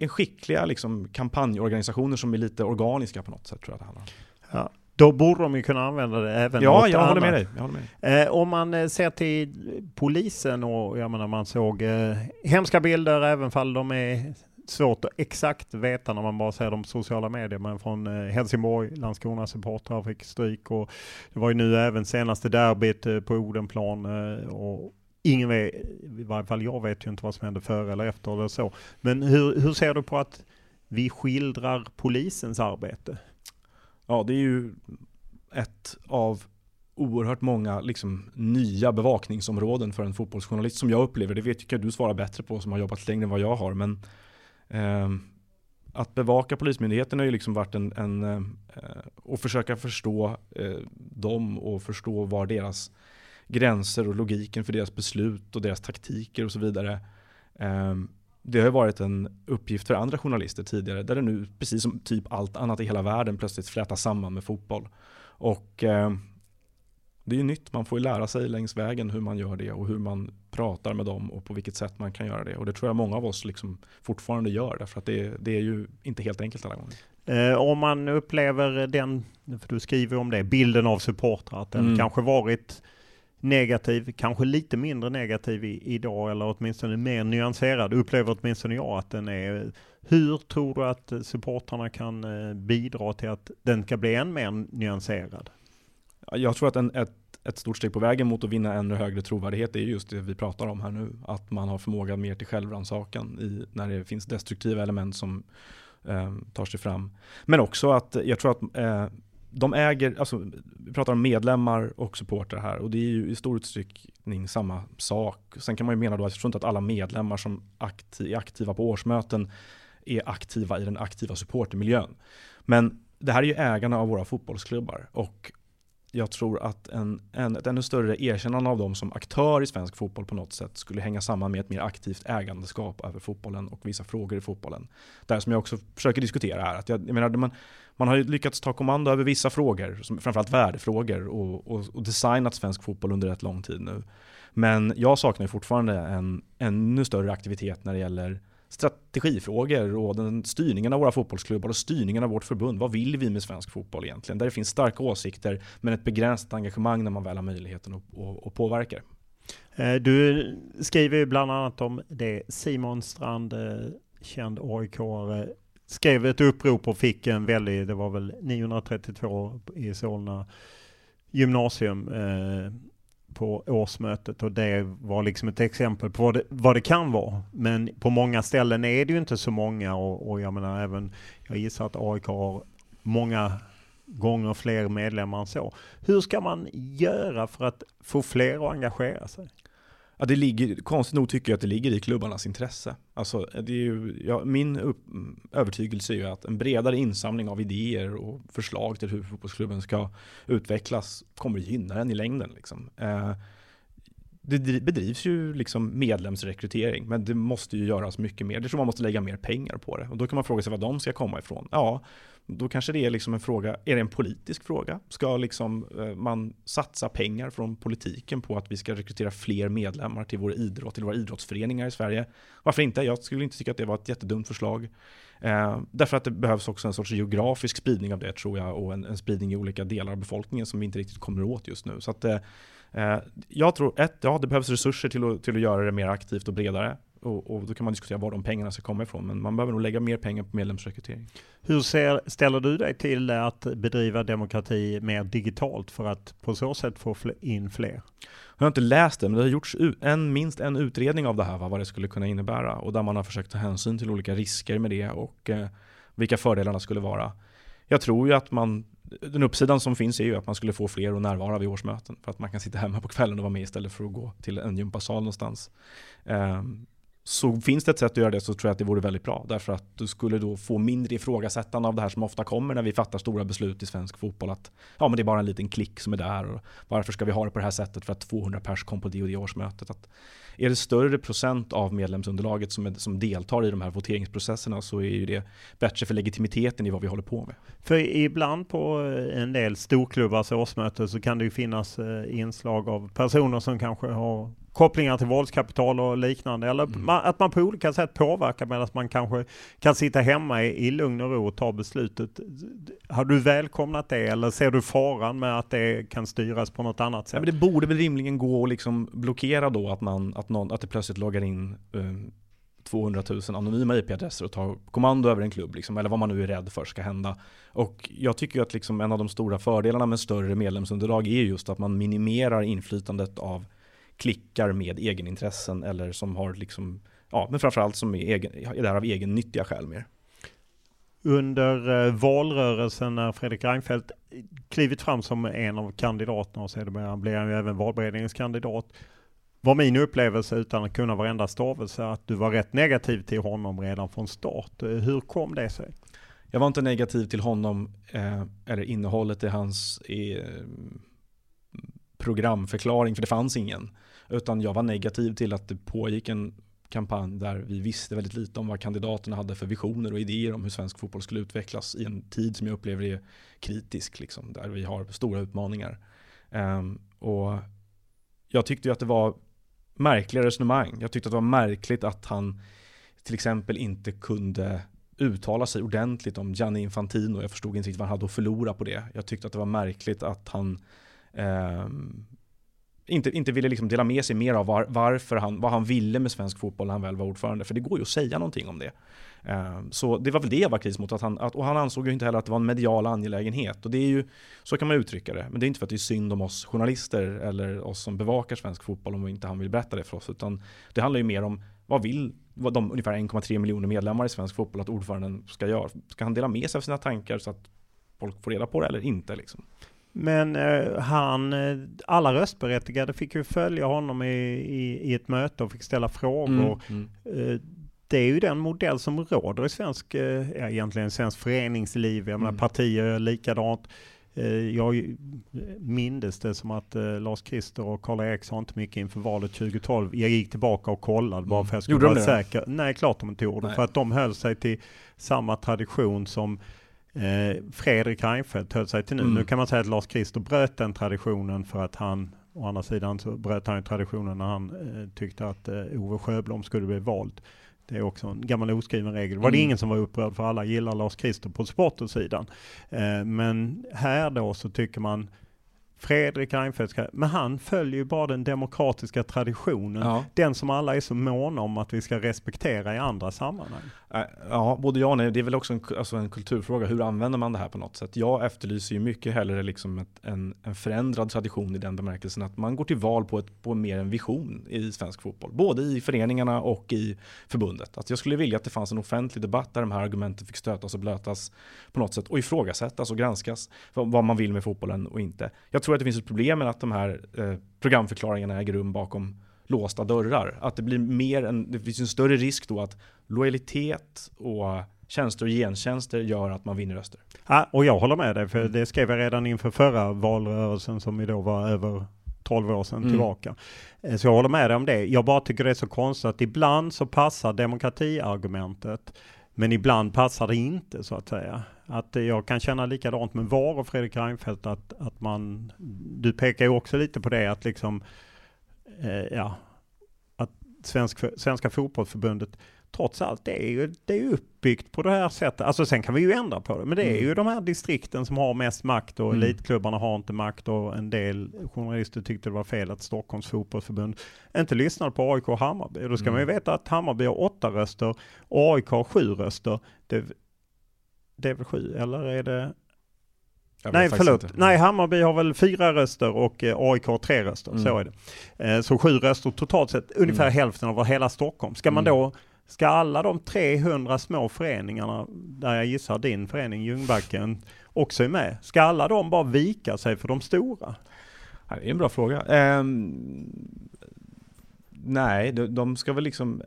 en skickliga liksom, kampanjorganisationer som är lite organiska på något sätt tror jag det handlar om. Ja. Då borde de ju kunna använda det även Ja, jag håller, med dig. jag håller med dig. Eh, om man eh, ser till polisen och jag menar man såg eh, hemska bilder även fall de är svårt att exakt veta när man bara ser dem på sociala medier. Men från eh, Helsingborg, Landskrona supportrar fick stryk och det var ju nu även senaste derbyt eh, på Odenplan och ingen vet, i varje fall jag vet ju inte vad som hände före eller efter eller så. Men hur, hur ser du på att vi skildrar polisens arbete? Ja, det är ju ett av oerhört många liksom, nya bevakningsområden för en fotbollsjournalist som jag upplever. Det vet jag kan du svara bättre på som har jobbat längre än vad jag har. Men eh, att bevaka Polismyndigheten har ju liksom varit en, en eh, och försöka förstå eh, dem och förstå var deras gränser och logiken för deras beslut och deras taktiker och så vidare. Ehm, det har varit en uppgift för andra journalister tidigare, där det nu, precis som typ allt annat i hela världen, plötsligt flätas samman med fotboll. Och eh, det är ju nytt, man får ju lära sig längs vägen hur man gör det och hur man pratar med dem och på vilket sätt man kan göra det. Och det tror jag många av oss liksom fortfarande gör, därför att det, det är ju inte helt enkelt alla gånger. Eh, om man upplever den, för du skriver om det, bilden av supportrar, att den mm. kanske varit negativ, kanske lite mindre negativ i, idag eller åtminstone mer nyanserad, upplever åtminstone jag att den är. Hur tror du att supportrarna kan eh, bidra till att den ska bli än mer nyanserad? Jag tror att en, ett, ett stort steg på vägen mot att vinna ännu högre trovärdighet är just det vi pratar om här nu. Att man har förmåga mer till självrannsakan när det finns destruktiva element som eh, tar sig fram. Men också att jag tror att eh, de äger, alltså vi pratar om medlemmar och supportrar här och det är ju i stor utsträckning samma sak. Sen kan man ju mena då att jag tror inte att alla medlemmar som aktiv, är aktiva på årsmöten är aktiva i den aktiva supportermiljön. Men det här är ju ägarna av våra fotbollsklubbar och jag tror att en, en, ett ännu större erkännande av dem som aktör i svensk fotboll på något sätt skulle hänga samman med ett mer aktivt ägandeskap över fotbollen och vissa frågor i fotbollen. Där som jag också försöker diskutera här. Att jag, jag menar, man, man har ju lyckats ta kommando över vissa frågor, som framförallt värdefrågor och, och, och designat svensk fotboll under rätt lång tid nu. Men jag saknar fortfarande en ännu större aktivitet när det gäller strategifrågor och den styrningen av våra fotbollsklubbar och styrningen av vårt förbund. Vad vill vi med svensk fotboll egentligen? Där det finns starka åsikter men ett begränsat engagemang när man väl har möjligheten att, att, att påverka. Eh, du skriver ju bland annat om det Simon Strand, eh, känd aik skrev ett upprop och fick en väldig, det var väl 932 i Solna gymnasium eh, på årsmötet och det var liksom ett exempel på vad det, vad det, kan vara. Men på många ställen är det ju inte så många och, och jag menar även, jag gissar att AIK har många gånger fler medlemmar än så. Hur ska man göra för att få fler att engagera sig? Ja, det ligger, konstigt nog tycker jag att det ligger i klubbarnas intresse. Alltså, det är ju, ja, min upp, övertygelse är ju att en bredare insamling av idéer och förslag till hur fotbollsklubben ska utvecklas kommer gynna den i längden. Liksom. Eh, det bedrivs ju liksom medlemsrekrytering, men det måste ju göras mycket mer. Det tror man måste lägga mer pengar på det. Och då kan man fråga sig var de ska komma ifrån. Ja, då kanske det är liksom en fråga, är det en politisk fråga? Ska liksom eh, man satsa pengar från politiken på att vi ska rekrytera fler medlemmar till vår idrott, till våra idrottsföreningar i Sverige? Varför inte? Jag skulle inte tycka att det var ett jättedumt förslag. Eh, därför att det behövs också en sorts geografisk spridning av det tror jag och en, en spridning i olika delar av befolkningen som vi inte riktigt kommer åt just nu. Så att, eh jag tror ett, ja det behövs resurser till att, till att göra det mer aktivt och bredare. Och, och, då kan man diskutera var de pengarna ska komma ifrån. Men man behöver nog lägga mer pengar på medlemsrekrytering. Hur ser, ställer du dig till att bedriva demokrati mer digitalt för att på så sätt få in fler? Jag har inte läst det, men det har gjorts en, minst en utredning av det här, vad det skulle kunna innebära. Och där man har försökt ta hänsyn till olika risker med det och eh, vilka fördelarna skulle vara. Jag tror ju att man den uppsidan som finns är ju att man skulle få fler att närvara vid årsmöten för att man kan sitta hemma på kvällen och vara med istället för att gå till en gympasal någonstans. Um, så finns det ett sätt att göra det så tror jag att det vore väldigt bra. Därför att du skulle då få mindre ifrågasättande av det här som ofta kommer när vi fattar stora beslut i svensk fotboll. Att ja, men det är bara en liten klick som är där. Och varför ska vi ha det på det här sättet för att 200 pers kom på det och det årsmötet? Att är det större procent av medlemsunderlaget som, är, som deltar i de här voteringsprocesserna så är ju det bättre för legitimiteten i vad vi håller på med. För ibland på eh, en del storklubbars årsmöten så kan det ju finnas eh, inslag av personer som kanske har kopplingar till våldskapital och liknande. Eller mm. att man på olika sätt påverkar medan man kanske kan sitta hemma i, i lugn och ro och ta beslutet. Har du välkomnat det eller ser du faran med att det kan styras på något annat sätt? Ja, men det borde väl rimligen gå att liksom blockera då att, man, att, någon, att det plötsligt loggar in um, 200 000 anonyma IP-adresser och tar kommando över en klubb, liksom, eller vad man nu är rädd för ska hända. Och jag tycker att liksom en av de stora fördelarna med större medlemsunderlag är just att man minimerar inflytandet av klickar med egenintressen eller som har liksom, ja men framförallt som är, egen, är där av egen nyttiga skäl mer. Under eh, valrörelsen när Fredrik Reinfeldt klivit fram som en av kandidaterna och sedermera blev han ju även valberedningens kandidat var min upplevelse utan att kunna varenda stavelse att du var rätt negativ till honom redan från start. Hur kom det sig? Jag var inte negativ till honom eh, eller innehållet i hans eh, programförklaring, för det fanns ingen. Utan jag var negativ till att det pågick en kampanj där vi visste väldigt lite om vad kandidaterna hade för visioner och idéer om hur svensk fotboll skulle utvecklas i en tid som jag upplever är kritisk, liksom, där vi har stora utmaningar. Um, och jag tyckte ju att det var märkliga resonemang. Jag tyckte att det var märkligt att han till exempel inte kunde uttala sig ordentligt om Gianni Infantino. Jag förstod inte riktigt vad han hade att förlora på det. Jag tyckte att det var märkligt att han um, inte, inte ville liksom dela med sig mer av var, varför han, vad han ville med svensk fotboll när han väl var ordförande. För det går ju att säga någonting om det. Ehm, så det var väl det jag var kritisk mot. Att han, att, och han ansåg ju inte heller att det var en medial angelägenhet. Och det är ju, så kan man uttrycka det. Men det är inte för att det är synd om oss journalister eller oss som bevakar svensk fotboll om inte han vill berätta det för oss. Utan det handlar ju mer om vad vill vad de ungefär 1,3 miljoner medlemmar i svensk fotboll att ordföranden ska göra. Ska han dela med sig av sina tankar så att folk får reda på det eller inte? Liksom? Men eh, han, eh, alla röstberättigade fick ju följa honom i, i, i ett möte och fick ställa frågor. Mm, mm. Eh, det är ju den modell som råder i svensk, eh, ja, egentligen svensk föreningsliv. Jag mm. menar partier är likadant. Eh, jag mindes det som att eh, Lars Christer och Karl Erik sa inte mycket inför valet 2012. Jag gick tillbaka och kollade bara för att jag skulle vara säker. Nej, klart de inte gjorde. För att de höll sig till samma tradition som Fredrik Reinfeldt höll sig till nu. Mm. Nu kan man säga att Lars Christer bröt den traditionen för att han, å andra sidan så bröt han traditionen när han eh, tyckte att eh, Ove Sjöblom skulle bli vald. Det är också en gammal oskriven regel. Var det mm. ingen som var upprörd för alla gillar Lars Christer på supportersidan. Eh, men här då så tycker man Fredrik Reinfeldt, men han följer ju bara den demokratiska traditionen. Ja. Den som alla är så måna om att vi ska respektera i andra sammanhang. Äh, ja, både ja och nej. Det är väl också en, alltså en kulturfråga. Hur använder man det här på något sätt? Jag efterlyser ju mycket hellre liksom ett, en, en förändrad tradition i den bemärkelsen att man går till val på, ett, på mer en vision i svensk fotboll. Både i föreningarna och i förbundet. Att jag skulle vilja att det fanns en offentlig debatt där de här argumenten fick stötas och blötas på något sätt och ifrågasättas och granskas vad man vill med fotbollen och inte. Jag tror att det finns ett problem med att de här eh, programförklaringarna äger rum bakom låsta dörrar. Att det blir mer en, det finns en större risk då att lojalitet och tjänster och gentjänster gör att man vinner röster. Ja, och jag håller med dig, för det skrev jag redan inför förra valrörelsen som ju då var över 12 år sedan mm. tillbaka. Eh, så jag håller med dig om det. Jag bara tycker det är så konstigt att ibland så passar demokratiargumentet, men ibland passar det inte så att säga. Att eh, jag kan känna likadant med VAR och Fredrik Reinfeldt att, att man, du pekar ju också lite på det att liksom, eh, ja, att svensk, Svenska fotbollsförbundet trots allt, det är ju det är uppbyggt på det här sättet. Alltså sen kan vi ju ändra på det, men det är mm. ju de här distrikten som har mest makt och mm. elitklubbarna har inte makt och en del journalister tyckte det var fel att Stockholms fotbollsförbund inte lyssnade på AIK och Hammarby. Då ska mm. man ju mm. veta att Hammarby har åtta röster och AIK har sju röster. Det, det är väl sju, eller är det Nej förlåt, inte. nej Hammarby har väl fyra röster och eh, AIK har tre röster, mm. så är det. Eh, så sju röster totalt sett, ungefär mm. hälften av hela Stockholm. Ska man då Ska alla de 300 små föreningarna, där jag gissar din förening Ljungbacken också är med. Ska alla de bara vika sig för de stora? Det är en bra fråga. Um, nej, de, de, ska väl liksom,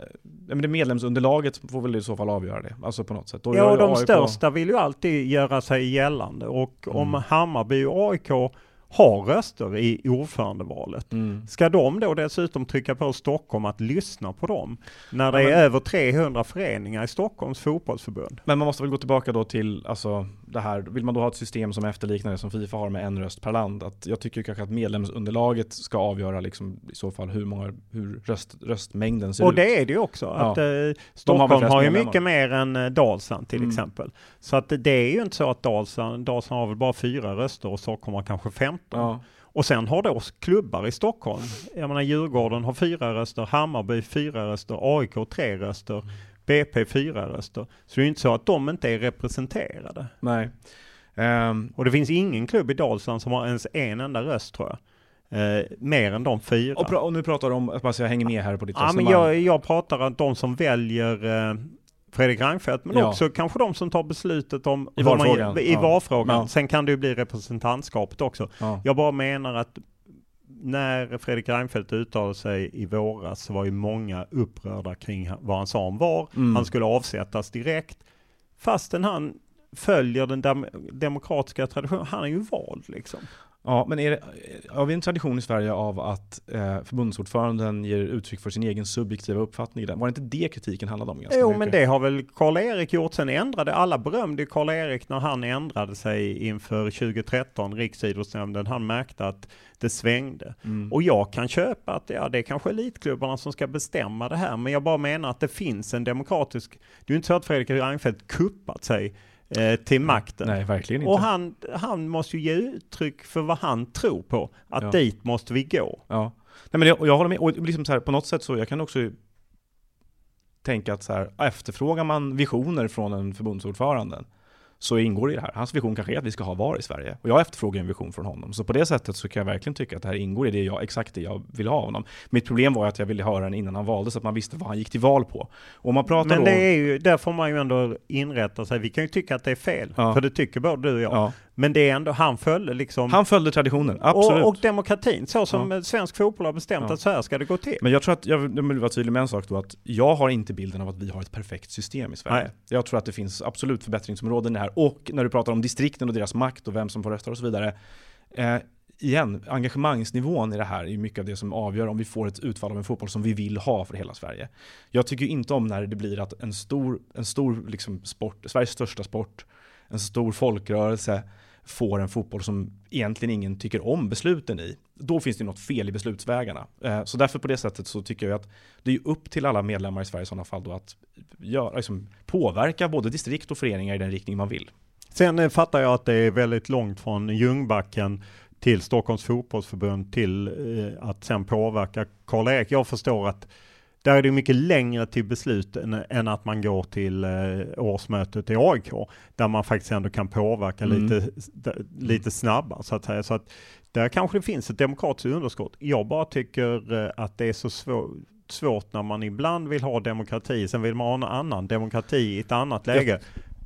men det medlemsunderlaget får väl i så fall avgöra det, alltså på något sätt. Då ja, och de AIK... största vill ju alltid göra sig gällande och om mm. Hammarby och AIK har röster i ordförandevalet. Mm. Ska de då dessutom trycka på Stockholm att lyssna på dem? När det ja, men, är över 300 föreningar i Stockholms fotbollsförbund. Men man måste väl gå tillbaka då till, alltså det här, vill man då ha ett system som efterliknar det som Fifa har med en röst per land? Att jag tycker kanske att medlemsunderlaget ska avgöra liksom i så fall hur många, hur röst, röstmängden ser och ut. Och det är det ju också. Ja. Att, eh, Stockholm har, har ju mycket mer än eh, Dalsland till mm. exempel. Så att det är ju inte så att Dalsland, Dalsland har väl bara fyra röster och Stockholm har kanske 15. Ja. Och sen har då klubbar i Stockholm, jag menar Djurgården har fyra röster, Hammarby fyra röster, AIK tre röster. BP fyra röster. Så det är inte så att de inte är representerade. Nej. Um, och det finns ingen klubb i Dalsland som har ens en enda röst tror jag. Eh, mer än de fyra. Och, och nu pratar du om, bara så jag hänger med här på ditt ja, men jag, jag pratar om de som väljer eh, Fredrik Reinfeldt, men ja. också kanske de som tar beslutet om i varfrågan. I varfrågan. Ja. Sen kan det ju bli representantskapet också. Ja. Jag bara menar att när Fredrik Reinfeldt uttalade sig i våras så var ju många upprörda kring vad han sa om VAR. Mm. Han skulle avsättas direkt. Fastän han följer den dem demokratiska traditionen. Han är ju vald liksom. Ja, men är det, har vi en tradition i Sverige av att eh, förbundsordföranden ger uttryck för sin egen subjektiva uppfattning? Var det inte det kritiken handlade om? Jo, mycket? men det har väl Karl-Erik gjort. Sen ändrade, alla berömde Karl-Erik när han ändrade sig inför 2013, Riksidrottsnämnden. Han märkte att det svängde. Mm. Och jag kan köpa att ja, det är kanske elitklubbarna som ska bestämma det här, men jag bara menar att det finns en demokratisk... Det är ju inte så att Fredrik Reinfeldt kuppat sig eh, till makten. Nej, verkligen inte. Och han, han måste ju ge uttryck för vad han tror på. Att ja. dit måste vi gå. Ja. Nej, men jag, jag håller med. Och liksom så här, på något sätt så, jag kan också tänka att så här, efterfrågar man visioner från en förbundsordförande så ingår det i det här. Hans vision kanske är att vi ska ha VAR i Sverige. Och jag efterfrågar en vision från honom. Så på det sättet så kan jag verkligen tycka att det här ingår i det jag, exakt det jag vill ha honom. Mitt problem var att jag ville höra den innan han valdes, så att man visste vad han gick till val på. Och man pratar Men det är ju, där får man ju ändå inrätta sig. Vi kan ju tycka att det är fel, ja. för det tycker både du och jag. Ja. Men det är ändå, han följde liksom... Han följde traditionen, absolut. Och, och demokratin, så som ja. svensk fotboll har bestämt ja. att så här ska det gå till. Men jag tror att, jag vill vara tydlig med en sak då, att jag har inte bilden av att vi har ett perfekt system i Sverige. Nej. Jag tror att det finns absolut förbättringsområden i det här. Och när du pratar om distrikten och deras makt och vem som får rösta och så vidare. Eh, igen, engagemangsnivån i det här är mycket av det som avgör om vi får ett utfall av en fotboll som vi vill ha för hela Sverige. Jag tycker inte om när det blir att en stor, en stor liksom sport, Sveriges största sport, en stor folkrörelse får en fotboll som egentligen ingen tycker om besluten i. Då finns det något fel i beslutsvägarna. Eh, så därför på det sättet så tycker jag att det är upp till alla medlemmar i Sverige i sådana fall då att göra, liksom, påverka både distrikt och föreningar i den riktning man vill. Sen eh, fattar jag att det är väldigt långt från Ljungbacken till Stockholms fotbollsförbund till eh, att sen påverka Karl-Erik. Jag förstår att där är det mycket längre till beslut än, än att man går till eh, årsmötet i AIK, där man faktiskt ändå kan påverka mm. lite, lite snabbare så att säga. Så att där kanske det finns ett demokratiskt underskott. Jag bara tycker eh, att det är så svårt svårt när man ibland vill ha demokrati, sen vill man ha en annan demokrati i ett annat läge.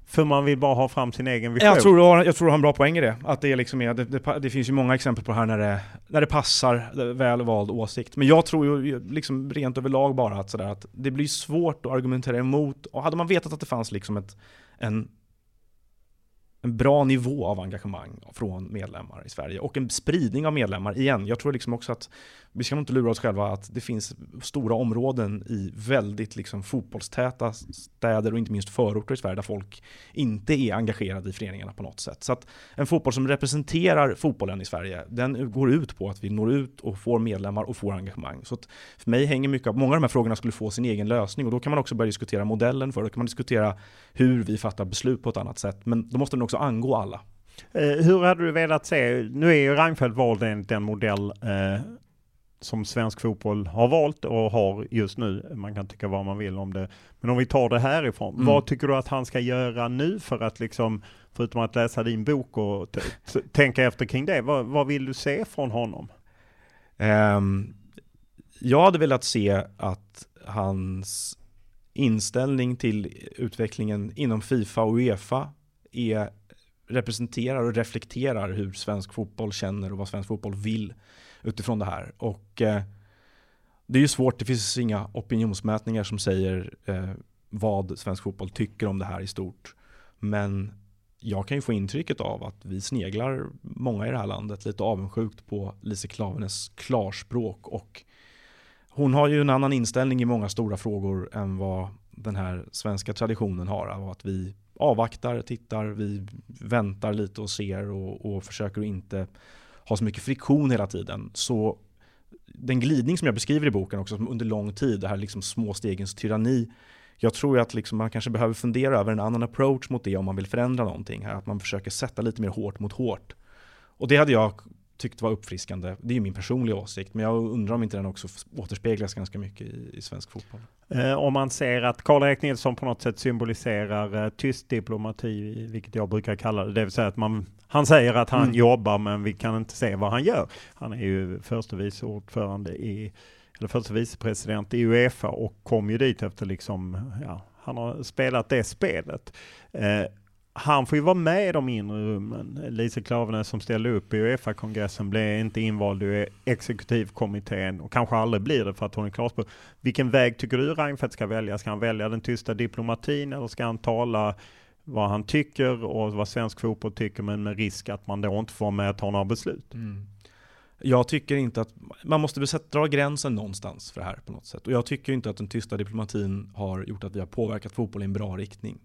För man vill bara ha fram sin egen vision. Jag tror du har, jag tror du har en bra poäng i det. Att det, liksom är, det, det, det, finns ju många exempel på det här när det, när det passar väl vald åsikt. Men jag tror ju liksom rent överlag bara att, sådär, att det blir svårt att argumentera emot. Och hade man vetat att det fanns liksom ett, en en bra nivå av engagemang från medlemmar i Sverige och en spridning av medlemmar igen. Jag tror liksom också att vi ska inte lura oss själva att det finns stora områden i väldigt liksom fotbollstäta städer och inte minst förorter i Sverige där folk inte är engagerade i föreningarna på något sätt. Så att en fotboll som representerar fotbollen i Sverige, den går ut på att vi når ut och får medlemmar och får engagemang. Så att för mig hänger mycket av, många av de här frågorna skulle få sin egen lösning och då kan man också börja diskutera modellen för, då kan man diskutera hur vi fattar beslut på ett annat sätt. Men då måste den också angå alla. Eh, hur hade du velat se, nu är ju Reinfeldt vald enligt den modell eh, som svensk fotboll har valt och har just nu. Man kan tycka vad man vill om det. Men om vi tar det härifrån. Mm. Vad tycker du att han ska göra nu för att liksom, förutom att läsa din bok och tänka efter kring det, vad, vad, vill du se från honom? Um, jag hade velat se att hans inställning till utvecklingen inom Fifa och Uefa är representerar och reflekterar hur svensk fotboll känner och vad svensk fotboll vill utifrån det här. Och eh, det är ju svårt, det finns inga opinionsmätningar som säger eh, vad svensk fotboll tycker om det här i stort. Men jag kan ju få intrycket av att vi sneglar, många i det här landet, lite avundsjukt på Lise Klavenes klarspråk och hon har ju en annan inställning i många stora frågor än vad den här svenska traditionen har. Av att vi avvaktar, tittar, vi väntar lite och ser och, och försöker att inte har så mycket friktion hela tiden. Så den glidning som jag beskriver i boken också, som under lång tid, det här liksom små stegens tyranni. Jag tror att liksom man kanske behöver fundera över en annan approach mot det om man vill förändra någonting. Här, att man försöker sätta lite mer hårt mot hårt. Och det hade jag tyckt var uppfriskande. Det är ju min personliga åsikt, men jag undrar om inte den också återspeglas ganska mycket i, i svensk fotboll. Eh, om man ser att Karl-Erik Nilsson på något sätt symboliserar eh, tyst diplomati, vilket jag brukar kalla det, det vill säga att man, han säger att han mm. jobbar men vi kan inte se vad han gör. Han är ju förste vice ordförande i, eller förste vicepresident i Uefa och kom ju dit efter liksom, ja, han har spelat det spelet. Eh, han får ju vara med i de inre rummen. Lise Klaveness som ställde upp i Uefa-kongressen blev inte invald i exekutivkommittén och kanske aldrig blir det för att hon är klarspråk. Vilken väg tycker du Reinfeldt ska välja? Ska han välja den tysta diplomatin eller ska han tala vad han tycker och vad svensk fotboll tycker men med risk att man då inte får med att ta några beslut? Mm. Jag tycker inte att, man måste dra gränsen någonstans för det här på något sätt. Och jag tycker inte att den tysta diplomatin har gjort att vi har påverkat fotboll i en bra riktning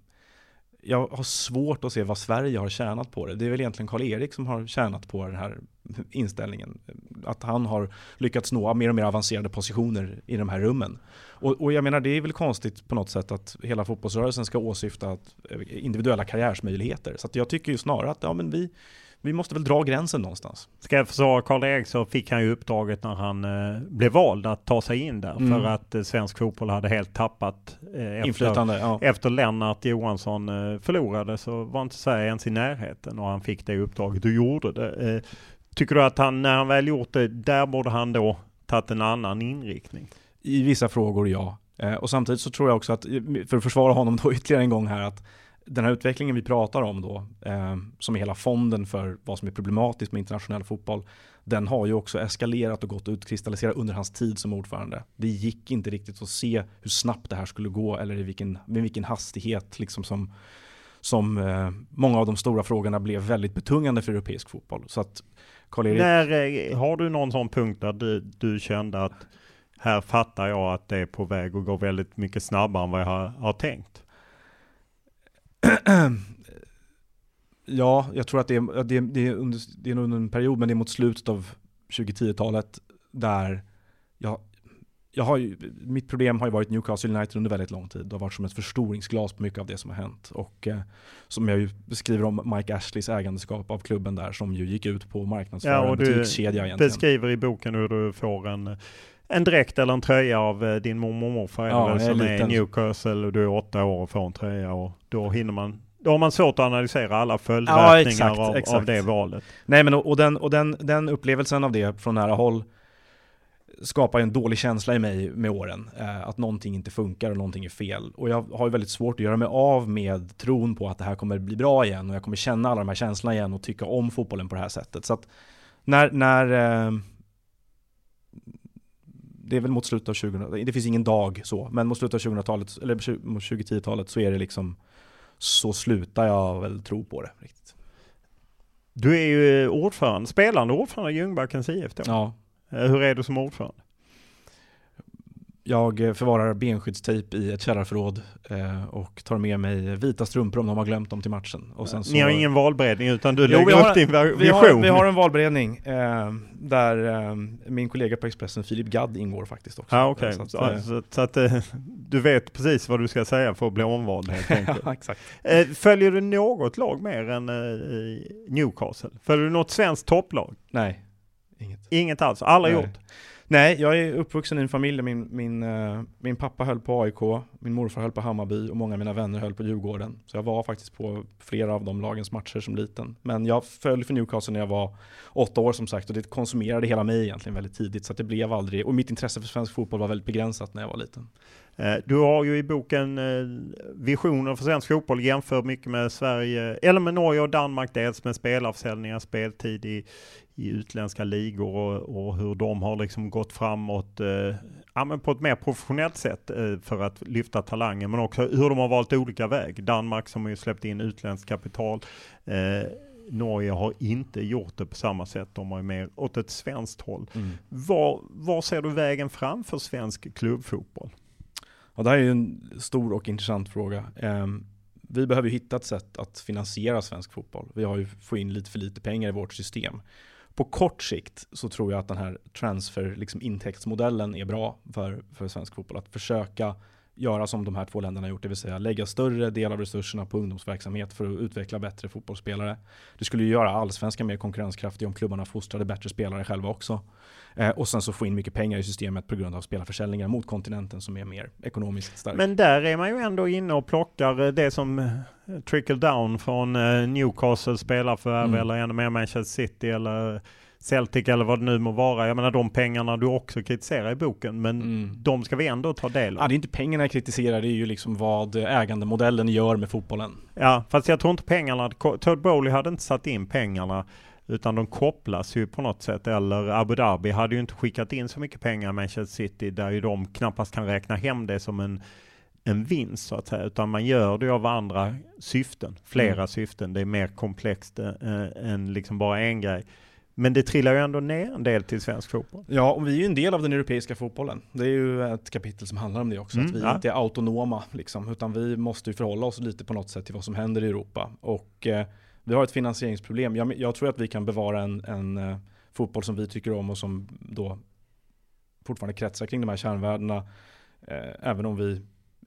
jag har svårt att se vad Sverige har tjänat på det. Det är väl egentligen Karl-Erik som har tjänat på den här inställningen. Att han har lyckats nå mer och mer avancerade positioner i de här rummen. Och, och jag menar, det är väl konstigt på något sätt att hela fotbollsrörelsen ska åsyfta eh, individuella karriärsmöjligheter. Så jag tycker ju snarare att ja, men vi, vi måste väl dra gränsen någonstans. Ska jag försvara Karl-Erik så fick han ju uppdraget när han eh, blev vald att ta sig in där. Mm. För att eh, svensk fotboll hade helt tappat eh, Inflytande, ja. efter Lennart Johansson eh, förlorade så var inte Sverige ens i närheten och han fick det uppdraget och gjorde det. Eh, tycker du att han, när han väl gjort det, där borde han då tagit en annan inriktning? I vissa frågor ja. Eh, och samtidigt så tror jag också att, för att försvara honom då ytterligare en gång här, att den här utvecklingen vi pratar om då, eh, som är hela fonden för vad som är problematiskt med internationell fotboll, den har ju också eskalerat och gått och utkristalliserat under hans tid som ordförande. Det gick inte riktigt att se hur snabbt det här skulle gå eller i vilken, med vilken hastighet liksom som, som eh, många av de stora frågorna blev väldigt betungande för europeisk fotboll. Så att Karl-Erik... När, eh, har du någon sån punkt där du, du kände att här fattar jag att det är på väg att gå väldigt mycket snabbare än vad jag har, har tänkt? ja, jag tror att det är, det, är, det, är under, det är under en period, men det är mot slutet av 2010-talet där jag, jag har ju, mitt problem har ju varit Newcastle United under väldigt lång tid. Det har varit som ett förstoringsglas på mycket av det som har hänt. Och eh, som jag ju beskriver om Mike Ashleys ägandeskap av klubben där som ju gick ut på marknadsföra ja, en butikskedja egentligen. beskriver i boken hur du får en en dräkt eller en tröja av eh, din mormor och morfar ja, som är i Newcastle och du är åtta år och får en tröja och då hinner man då har man svårt att analysera alla följdverkningar ja, exakt, av, exakt. av, det valet. Nej men och, och, den, och den, den upplevelsen av det från nära håll skapar en dålig känsla i mig med åren. Eh, att någonting inte funkar och någonting är fel. Och jag har ju väldigt svårt att göra mig av med tron på att det här kommer bli bra igen och jag kommer känna alla de här känslorna igen och tycka om fotbollen på det här sättet. Så att när, när eh, det är väl mot slutet av 2000 det finns ingen dag så, men mot slutet av 2000-talet, eller mot 2010-talet så är det liksom, så slutar jag väl tro på det riktigt. Du är ju ordförande, spelande ordförande i Ljungbackens IF då. Ja. Eh, hur är du som ordförande? Jag förvarar benskyddstejp i ett källarförråd eh, och tar med mig vita strumpor om de har glömt dem till matchen. Och sen så... Ni har ingen valberedning utan du lägger jo, upp din vision? Vi har, vi har en valberedning eh, där eh, min kollega på Expressen Filip Gadd ingår faktiskt också. Ah, okay. så, att, så, så, så att eh, du vet precis vad du ska säga för att bli omvald helt enkelt. ja, exakt. Eh, följer du något lag mer än Newcastle? Följer du något svenskt topplag? Nej, inget. Inget alls? Aldrig gjort? Nej, jag är uppvuxen i en familj där min, min, eh, min pappa höll på AIK, min morfar höll på Hammarby och många av mina vänner höll på Djurgården. Så jag var faktiskt på flera av de lagens matcher som liten. Men jag följde för Newcastle när jag var åtta år som sagt och det konsumerade hela mig egentligen väldigt tidigt. Så det blev aldrig, och mitt intresse för svensk fotboll var väldigt begränsat när jag var liten. Eh, du har ju i boken visioner för svensk fotboll, jämför mycket med Sverige, eller med Norge och Danmark, dels med spelarförsäljningar, speltid i, i utländska ligor och, och, hur de har liksom gått framåt eh, ja, men på ett mer professionellt sätt eh, för att lyfta talangen, men också hur de har valt olika väg. Danmark som har ju släppt in utländskt kapital. Eh, Norge har inte gjort det på samma sätt. De har mer åt ett svenskt håll. Mm. Var, var ser du vägen fram för svensk klubbfotboll? Ja, det här är en stor och intressant fråga. Ehm, vi behöver hitta ett sätt att finansiera svensk fotboll. Vi har ju fått in lite för lite pengar i vårt system på kort sikt så tror jag att den här transfer, liksom intäktsmodellen är bra för, för svensk fotboll. Att försöka göra som de här två länderna gjort, det vill säga lägga större del av resurserna på ungdomsverksamhet för att utveckla bättre fotbollsspelare. Det skulle ju göra allsvenskan mer konkurrenskraftig om klubbarna fostrade bättre spelare själva också. Eh, och sen så få in mycket pengar i systemet på grund av spelarförsäljningar mot kontinenten som är mer ekonomiskt stark. Men där är man ju ändå inne och plockar eh, det som eh, trickle down från eh, Newcastle spelarförvärv mm. eller ännu mer Manchester City eller Celtic eller vad det nu må vara. Jag menar de pengarna du också kritiserar i boken, men mm. de ska vi ändå ta del av. Ja, det är inte pengarna jag kritiserar, det är ju liksom vad ägandemodellen gör med fotbollen. Ja, fast jag tror inte pengarna, Todd Bowley hade inte satt in pengarna utan de kopplas ju på något sätt. Eller Abu Dhabi hade ju inte skickat in så mycket pengar i Manchester City där ju de knappast kan räkna hem det som en, en vinst så att säga. Utan man gör det av andra syften, flera mm. syften. Det är mer komplext äh, än liksom bara en grej. Men det trillar ju ändå ner en del till svensk fotboll. Ja, och vi är ju en del av den europeiska fotbollen. Det är ju ett kapitel som handlar om det också. Mm, att vi ja. inte är autonoma, liksom, utan vi måste ju förhålla oss lite på något sätt till vad som händer i Europa. Och eh, vi har ett finansieringsproblem. Jag, jag, tror att vi kan bevara en, en uh, fotboll som vi tycker om och som då fortfarande kretsar kring de här kärnvärdena. Uh, även om vi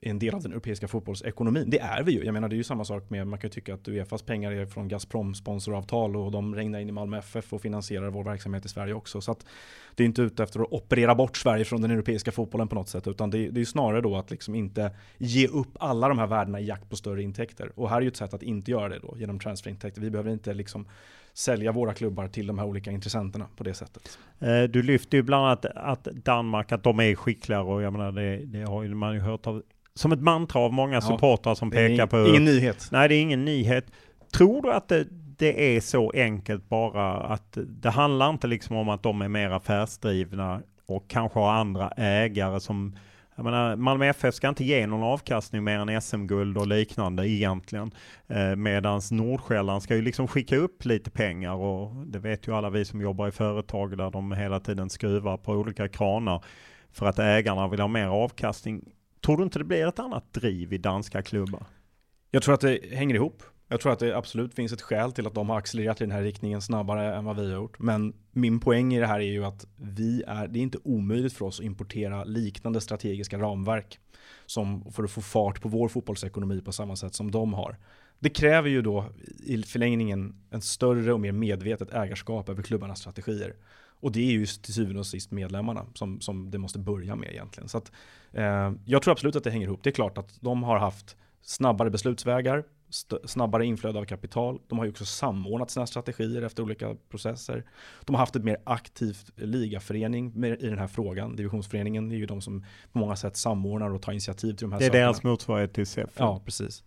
en del av den europeiska fotbollsekonomin. Det är vi ju. Jag menar det är ju samma sak med, man kan tycka att Uefas pengar är från Gazprom sponsoravtal och de regnar in i Malmö FF och finansierar vår verksamhet i Sverige också. Så att det är inte ute efter att operera bort Sverige från den europeiska fotbollen på något sätt, utan det, det är snarare då att liksom inte ge upp alla de här värdena i jakt på större intäkter. Och här är ju ett sätt att inte göra det då genom transferintäkter. Vi behöver inte liksom sälja våra klubbar till de här olika intressenterna på det sättet. Eh, du lyfter ju bland annat att Danmark, att de är skickligare och jag menar det, det har ju man ju hört av som ett mantra av många ja, supportrar som pekar på... Ingen nyhet. Nej, det är ingen nyhet. Tror du att det, det är så enkelt bara att det handlar inte liksom om att de är mer affärsdrivna och kanske har andra ägare som jag menar, Malmö FF ska inte ge någon avkastning mer än SM-guld och liknande egentligen. Eh, medans Nordsjälland ska ju liksom skicka upp lite pengar och det vet ju alla vi som jobbar i företag där de hela tiden skruvar på olika kranar för att ägarna vill ha mer avkastning. Tror du inte det blir ett annat driv i danska klubbar? Jag tror att det hänger ihop. Jag tror att det absolut finns ett skäl till att de har accelererat i den här riktningen snabbare än vad vi har gjort. Men min poäng i det här är ju att vi är, det är inte omöjligt för oss att importera liknande strategiska ramverk som för att få fart på vår fotbollsekonomi på samma sätt som de har. Det kräver ju då i förlängningen en större och mer medvetet ägarskap över klubbarnas strategier. Och det är ju till syvende och sist medlemmarna som, som det måste börja med egentligen. Så att, eh, jag tror absolut att det hänger ihop. Det är klart att de har haft snabbare beslutsvägar, snabbare inflöde av kapital. De har ju också samordnat sina strategier efter olika processer. De har haft ett mer aktivt ligaförening i den här frågan. Divisionsföreningen är ju de som på många sätt samordnar och tar initiativ till de här sakerna. Det är deras motsvarighet till SEF. Ja, precis.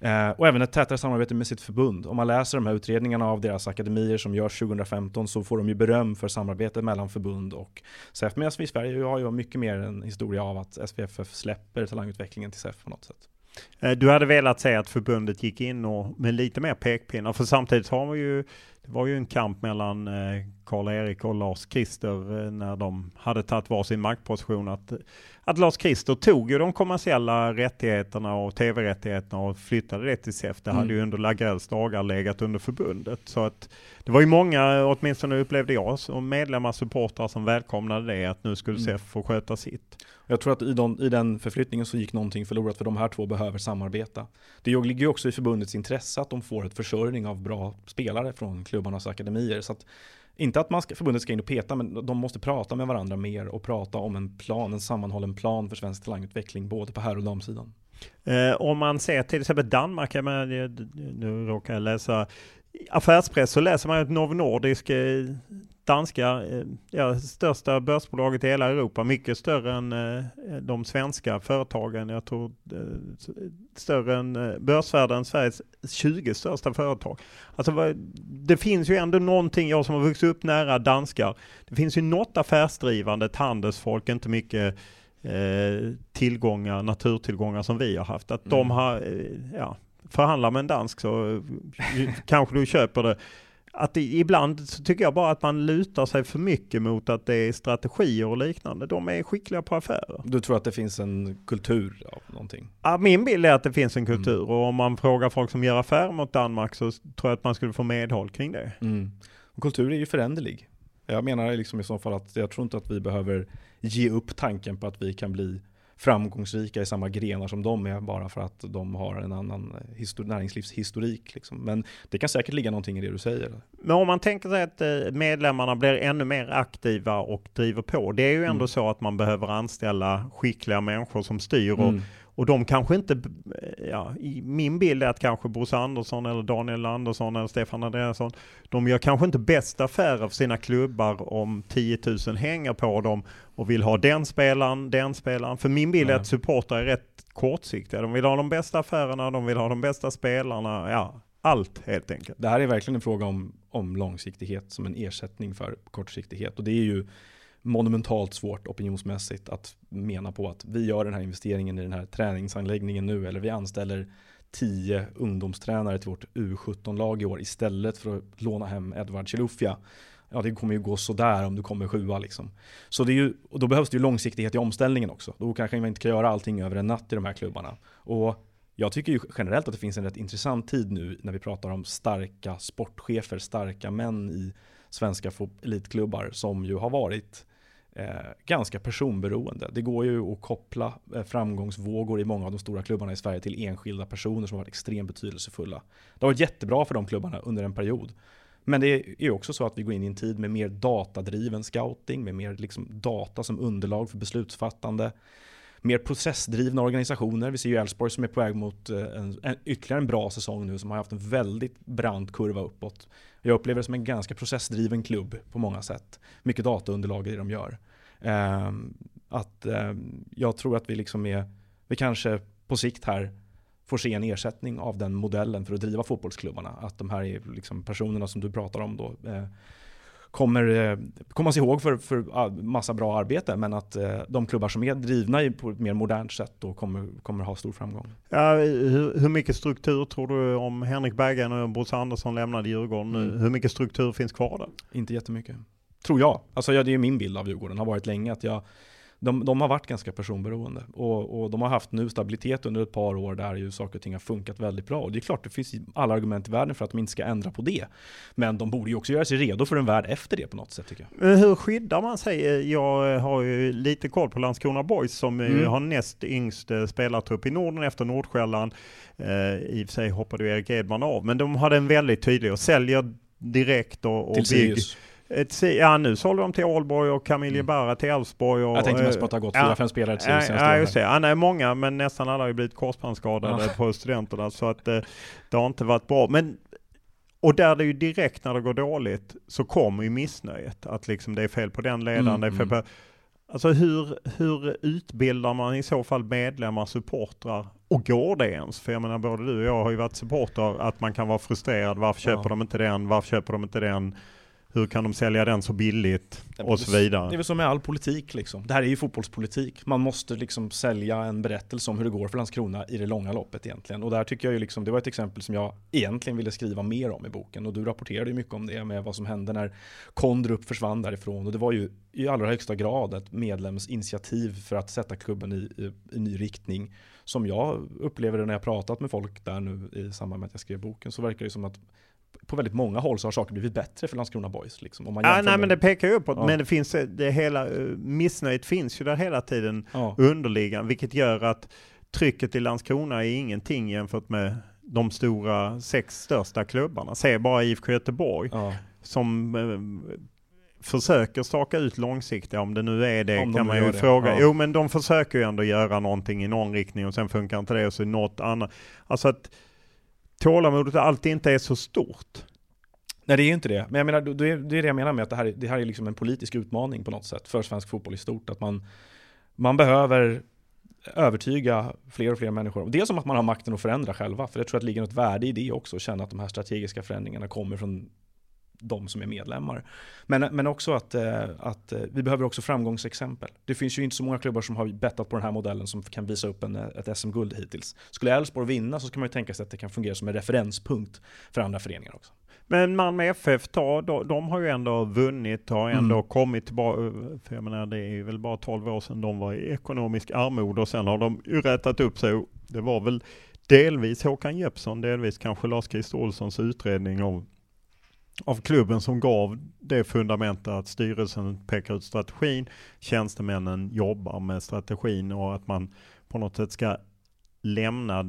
Eh, och även ett tätare samarbete med sitt förbund. Om man läser de här utredningarna av deras akademier som görs 2015 så får de ju beröm för samarbetet mellan förbund och SEF. Medan vi i Sverige har ju mycket mer en historia av att SVFF släpper talangutvecklingen till SEF på något sätt. Eh, du hade velat säga att förbundet gick in och med lite mer pekpinnar, för samtidigt har vi ju, det var ju en kamp mellan eh, Karl-Erik och Lars-Christer eh, när de hade tagit varsin maktposition. Att, att Lars-Christer tog ju de kommersiella rättigheterna och tv-rättigheterna och flyttade det till SEF. Det mm. hade ju under Lagrells dagar legat under förbundet. Så att det var ju många, åtminstone upplevde jag, som medlemmar, supportrar som välkomnade det, att nu skulle mm. SEF få sköta sitt. Jag tror att i, de, i den förflyttningen så gick någonting förlorat för de här två behöver samarbeta. Det ligger ju också i förbundets intresse att de får ett försörjning av bra spelare från klubbarnas akademier. Så att inte att man ska, förbundet ska in och peta, men de måste prata med varandra mer och prata om en plan, en sammanhållen plan för svensk talangutveckling, både på här och damsidan. Eh, om man ser till exempel Danmark, jag menar, nu råkar jag läsa affärspress så läser man att Novo Nordisk eh, danska, eh, ja, största börsbolaget i hela Europa, mycket större än eh, de svenska företagen. Jag tror eh, större än börsvärden Sveriges 20 största företag. Alltså det finns ju ändå någonting, jag som har vuxit upp nära danskar, det finns ju något affärsdrivande, ett handelsfolk, inte mycket tillgångar, naturtillgångar som vi har haft. Att mm. de har, ja, förhandlar med en dansk så kanske du köper det att det, ibland så tycker jag bara att man lutar sig för mycket mot att det är strategier och liknande. De är skickliga på affärer. Du tror att det finns en kultur av någonting? Ja, min bild är att det finns en kultur mm. och om man frågar folk som gör affärer mot Danmark så tror jag att man skulle få medhåll kring det. Mm. Kultur är ju föränderlig. Jag menar liksom i så fall att jag tror inte att vi behöver ge upp tanken på att vi kan bli framgångsrika i samma grenar som de är bara för att de har en annan histor- näringslivshistorik. Liksom. Men det kan säkert ligga någonting i det du säger. Men om man tänker sig att eh, medlemmarna blir ännu mer aktiva och driver på. Det är ju ändå mm. så att man behöver anställa skickliga människor som styr och, mm. Och de kanske inte, ja, min bild är att kanske Bosse Andersson eller Daniel Andersson eller Stefan Andreasson, de gör kanske inte bästa affärer för sina klubbar om 10 000 hänger på dem och vill ha den spelaren, den spelaren. För min bild är att supportrar är rätt kortsiktiga. De vill ha de bästa affärerna, de vill ha de bästa spelarna, ja, allt helt enkelt. Det här är verkligen en fråga om, om långsiktighet som en ersättning för kortsiktighet. Och det är ju monumentalt svårt opinionsmässigt att mena på att vi gör den här investeringen i den här träningsanläggningen nu eller vi anställer tio ungdomstränare till vårt U17-lag i år istället för att låna hem Edvard Chilufya. Ja, det kommer ju gå sådär om du kommer sjua liksom. Så det är ju, och då behövs det ju långsiktighet i omställningen också. Då kanske man inte kan göra allting över en natt i de här klubbarna. Och jag tycker ju generellt att det finns en rätt intressant tid nu när vi pratar om starka sportchefer, starka män i svenska elitklubbar som ju har varit Eh, ganska personberoende. Det går ju att koppla eh, framgångsvågor i många av de stora klubbarna i Sverige till enskilda personer som har varit extremt betydelsefulla. Det har varit jättebra för de klubbarna under en period. Men det är också så att vi går in i en tid med mer datadriven scouting, med mer liksom data som underlag för beslutsfattande. Mer processdrivna organisationer. Vi ser ju Elfsborg som är på väg mot eh, en, en, ytterligare en bra säsong nu som har haft en väldigt brant kurva uppåt. Jag upplever det som en ganska processdriven klubb på många sätt. Mycket dataunderlag i det de gör. Ehm, att ehm, jag tror att vi liksom är, vi kanske på sikt här får se en ersättning av den modellen för att driva fotbollsklubbarna. Att de här liksom personerna som du pratar om då eh, kommer eh, kommas ihåg för, för massa bra arbete men att eh, de klubbar som är drivna på ett mer modernt sätt då kommer, kommer ha stor framgång. Ja, hur, hur mycket struktur tror du om Henrik Berggren och Bosse Andersson lämnade Djurgården nu? Mm. Hur mycket struktur finns kvar där? Inte jättemycket. Tror jag. Alltså ja, det är min bild av Djurgården, har varit länge att jag de, de har varit ganska personberoende och, och de har haft nu stabilitet under ett par år där ju saker och ting har funkat väldigt bra. Och det är klart, det finns alla argument i världen för att de inte ska ändra på det. Men de borde ju också göra sig redo för en värld efter det på något sätt tycker jag. Hur skyddar man sig? Jag har ju lite koll på Landskrona Boys som mm. har näst yngst eh, spelartrupp i Norden efter Nordsjälland. Eh, I och för sig hoppade ju Erik Edman av, men de hade en väldigt tydlig och säljer direkt och, och Till bygg. Sirius. Ett, ja nu sålde de till Aalborg och Camille mm. till Elfsborg. jag tänkte mest på att det har gått fyra, fem spelare till ja, ja, just det. Ja, nej, många, men nästan alla har ju blivit korsbandsskadade ja. på studenterna. Så att det, det har inte varit bra. Men och där det ju direkt när det går dåligt så kommer ju missnöjet. Att liksom det är fel på den ledaren, mm, det är fel mm. på... Alltså hur, hur utbildar man i så fall medlemmar, supportrar? Och går det ens? För jag menar både du och jag har ju varit supportrar, att man kan vara frustrerad. Varför köper ja. de inte den? Varför köper de inte den? Hur kan de sälja den så billigt? Och så vidare. Det är väl som med all politik liksom. Det här är ju fotbollspolitik. Man måste liksom sälja en berättelse om hur det går för Landskrona i det långa loppet egentligen. Och där tycker jag ju liksom, det var ett exempel som jag egentligen ville skriva mer om i boken. Och du rapporterade ju mycket om det med vad som hände när Kondrup försvann därifrån. Och det var ju i allra högsta grad ett medlemsinitiativ för att sätta klubben i, i, i ny riktning. Som jag upplever det när jag pratat med folk där nu i samband med att jag skrev boken så verkar det som att på väldigt många håll så har saker blivit bättre för Landskrona Boys. Liksom, om man ja, nej, med... men det pekar ju uppåt. Ja. Men det finns, det hela, eh, missnöjet finns ju där hela tiden ja. underliggande, vilket gör att trycket i Landskrona är ingenting jämfört med de stora sex största klubbarna. Se bara IFK Göteborg. Ja. som eh, försöker staka ut långsiktiga, om det nu är det Om de kan man gör ju fråga. ja. Jo men de försöker ju ändå göra någonting i någon riktning och sen funkar inte det och så något annat. Alltså att tålamodet alltid inte är så stort. Nej det är ju inte det. Men jag menar, det är det jag menar med att det här, är- det här är liksom en politisk utmaning på något sätt för svensk fotboll i stort. Att man, man behöver övertyga fler och fler människor. Dels om att man har makten att förändra själva, för jag tror att det ligger något värde i det också, att känna att de här strategiska förändringarna kommer från de som är medlemmar. Men, men också att, eh, att eh, vi behöver också framgångsexempel. Det finns ju inte så många klubbar som har bettat på den här modellen som kan visa upp en, ett SM-guld hittills. Skulle Elfsborg vinna så ska man ju tänka sig att det kan fungera som en referenspunkt för andra föreningar också. Men Malmö FF, ta, de, de har ju ändå vunnit och har ändå Mm. kommit tillbaka. För jag menar det är väl bara 12 år sedan de var i ekonomisk armod och sen har de ju rättat upp sig. Det var väl delvis Håkan Jeppsson, delvis kanske Lars-Christer Olssons utredning av, av klubben som gav det fundamentet att styrelsen pekar ut strategin, tjänstemännen jobbar med strategin och att man på något sätt ska lämna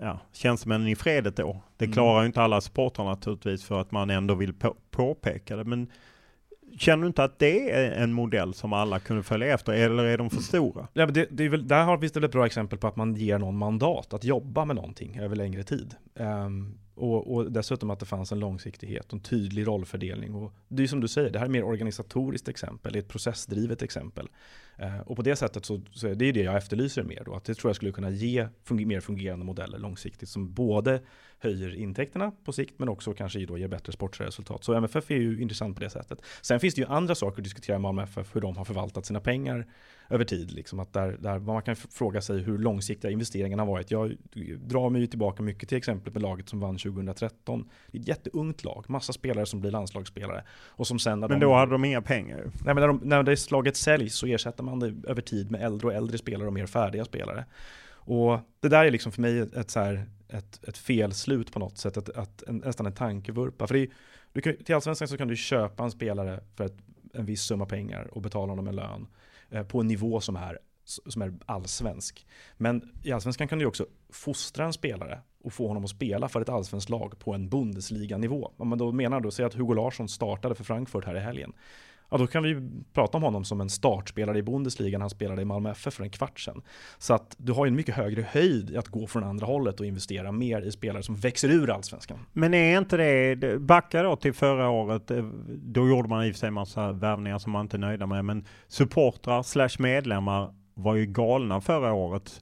ja, tjänstemännen i fredet då. Det Mm. klarar ju inte alla supportrar naturligtvis för att man ändå vill på, påpeka det. Men känner du inte att det är en modell som alla kunde följa efter eller är de för stora? Ja, men det, det är väl, där har vi ett bra exempel på att man ger någon mandat att jobba med någonting över längre tid. Ehm, och, och dessutom att det fanns en långsiktighet och en tydlig rollfördelning. Och det är som du säger, det här är mer organisatoriskt exempel, det är ett processdrivet exempel. Eh, och på det sättet så, så är det det jag efterlyser mer då, att det tror jag skulle kunna ge funge, mer fungerande modeller långsiktigt som både höjer intäkterna på sikt men också kanske då ger bättre sportsliga resultat. Så MFF är ju intressant på det sättet. Sen finns det ju andra saker att diskutera med Malmö FF, hur de har förvaltat sina pengar över tid. Liksom att där, där man kan fråga sig hur långsiktiga investeringarna har varit. Jag drar mig ju tillbaka mycket till exemplet med laget som vann 2013. Det är ett jätteungt lag, massa spelare som blir landslagsspelare. Och som sen när Men de, då hade de inga pengar. Nej, men när, de, när det slaget säljs så ersätter man det över tid med äldre och äldre spelare och mer färdiga spelare. Och det där är liksom för mig ett, så här, ett, ett felslut på något sätt, ett, ett, en, nästan en tankevurpa. För det är, du kan, till allsvenskan så kan du köpa en spelare för ett, en viss summa pengar och betala honom en lön eh, på en nivå som är, som är allsvensk. Men i allsvenskan kan du också fostra en spelare och få honom att spela för ett allsvenskt lag på en Bundesliga-nivå. Om man då menar då, säg att Hugo Larsson startade för Frankfurt här i helgen. Ja, då kan vi prata om honom som en startspelare i Bundesliga. när Han spelade i Malmö FF för en kvart sedan. Så att du har ju en mycket högre höjd i att gå från andra hållet och investera mer i spelare som växer ur allsvenskan. Men är inte det, backa då till förra året, eh, då gjorde man i och för sig massa värvningar som man inte är nöjda med, men supportrar slash medlemmar var ju galna förra året.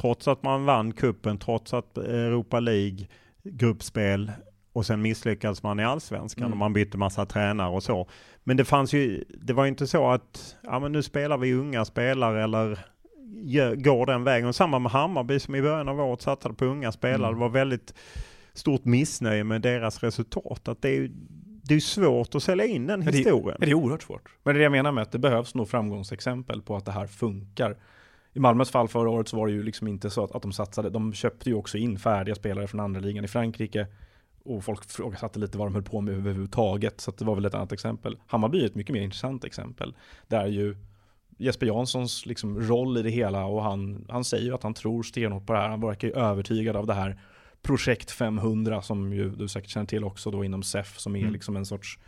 Trots att man vann kuppen, trots att eh, Europa League, gruppspel och sen misslyckades man i allsvenskan Mm. och man bytte massa tränare och så. Men det fanns ju, det var inte så att, ja men nu spelar vi unga spelare eller gör, går den vägen. Och samma med Hammarby som i början av året satsade på unga spelare. Mm. Det var väldigt stort missnöje med deras resultat. Att det är det är svårt att sälja in den Men det- historien. Det är oerhört svårt. Men det är det jag menar med att det behövs nog framgångsexempel på att det här funkar. I Malmös fall förra året så var det ju liksom inte så att, att de satsade. De köpte ju också in färdiga spelare från andra ligan i Frankrike. Och folk frågasatte lite vad de höll på med överhuvudtaget. Så det var väl ett annat exempel. Hammarby är ett mycket mer intressant exempel. Där ju Jesper Janssons liksom roll i det hela och han, han säger ju att han tror stenhårt på det här. Han verkar ju övertygad av det här projekt 500 som ju du säkert känner till också då inom SEF som är Mm. liksom en sorts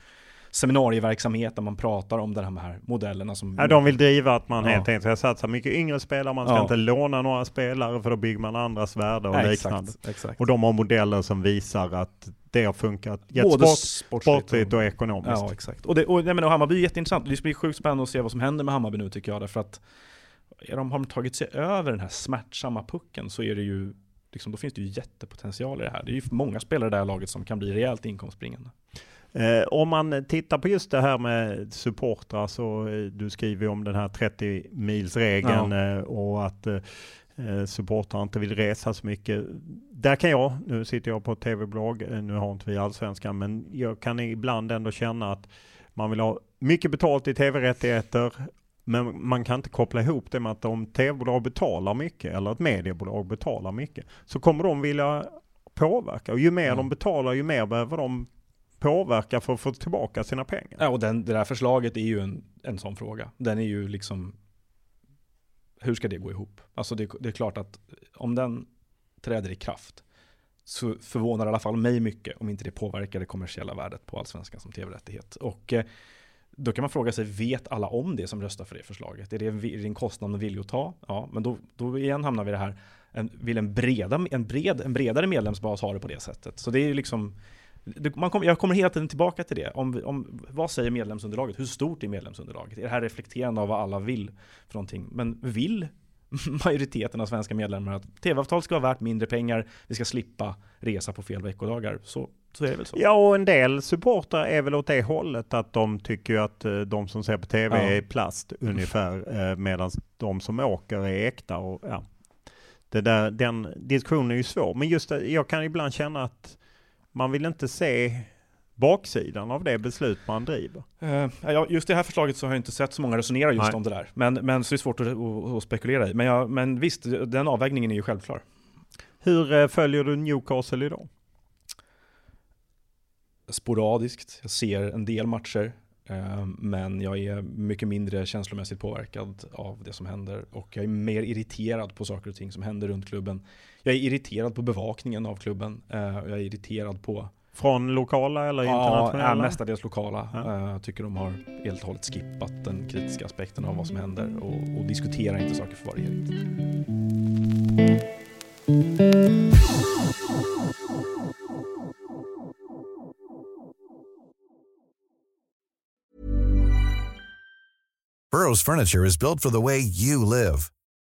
seminarieverksamhet där man pratar om de här modellerna som... Ja, de vill driva att man Ja. helt enkelt ska satsa mycket yngre spelare, man ska Ja. inte låna några spelare för då bygger man andras värde och Ja, liknande. exakt, exakt. Och de har modeller som visar att det har funkat Både sport, sportligt och ekonomiskt. Ja, exakt. Och, det, och, nej, men, och Hammarby är jätteintressant. Det blir sjukt spännande att se vad som händer med Hammarby nu tycker jag. Därför att är de, har de tagit sig över den här smärtsamma pucken så är det ju Liksom, då finns det ju jättepotential i det här. Det är ju många spelare i det här laget som kan bli rejält inkomstbringande. Eh, om man tittar på just det här med supportrar så eh, du skriver om den här 30 milsregeln eh, och att eh, eh, supportrar inte vill resa så mycket. Där kan jag, nu sitter jag på tv-blogg, eh, nu har inte vi allsvenskan, men jag kan ibland ändå känna att man vill ha mycket betalt i tv-rättigheter men man kan inte koppla ihop det med att om tv-bolag betalar mycket eller ett mediebolag betalar mycket så kommer de vilja påverka och ju mer Mm. de betalar ju mer behöver de påverka för att få tillbaka sina pengar. Ja, och den, det där förslaget är ju en, en sån fråga. Den är ju liksom, hur ska det gå ihop? Alltså det, det är klart att om den träder i kraft, så förvånar det i alla fall mig mycket om inte det påverkar det kommersiella värdet på Allsvenskan som tv-rättighet. Och eh, då kan man fråga sig, vet alla om det som röstar för det förslaget? Är det en, kostnad man vill ta? Ja, men då, då igen hamnar vi i det här, en, vill en, breda, en, bred, en bredare medlemsbas ha det på det sättet? Så det är ju liksom man kom, jag kommer hela tiden tillbaka till det. Om, om, vad säger medlemsunderlaget? Hur stort är medlemsunderlaget? Är det här reflekterande av vad alla vill för någonting? Men vill majoriteten av svenska medlemmar att tv-avtal ska vara värt mindre pengar, vi ska slippa resa på fel veckodagar. Så, så är det väl så. Ja, och en del supportrar är väl åt det hållet att de tycker att eh, de som ser på tv ja. är plast ungefär, eh, medan de som åker är äkta. Och, ja. det där, den diskussionen är ju svår, men just det, jag kan ibland känna att man vill inte se baksidan av det beslut man driver? Uh, just det här förslaget så har jag inte sett så många resonera just Nej. om det där. Men, men så är det svårt att, att, spekulera i. Men, jag, men visst, den avvägningen är ju självklar. Hur uh, följer du Newcastle idag? Sporadiskt. Jag ser en del matcher. Uh, men jag är mycket mindre känslomässigt påverkad av det som händer. Och jag är mer irriterad på saker och ting som händer runt klubben. Jag är irriterad på bevakningen av klubben. Jag är irriterad på från lokala eller internationella? Ja, mestadels lokala. Ja. Jag eh, tycker de har helt och hållet skippat den kritiska aspekten av vad som händer och, och diskuterar inte saker för vad det är. Burrows furniture is built for the way you live.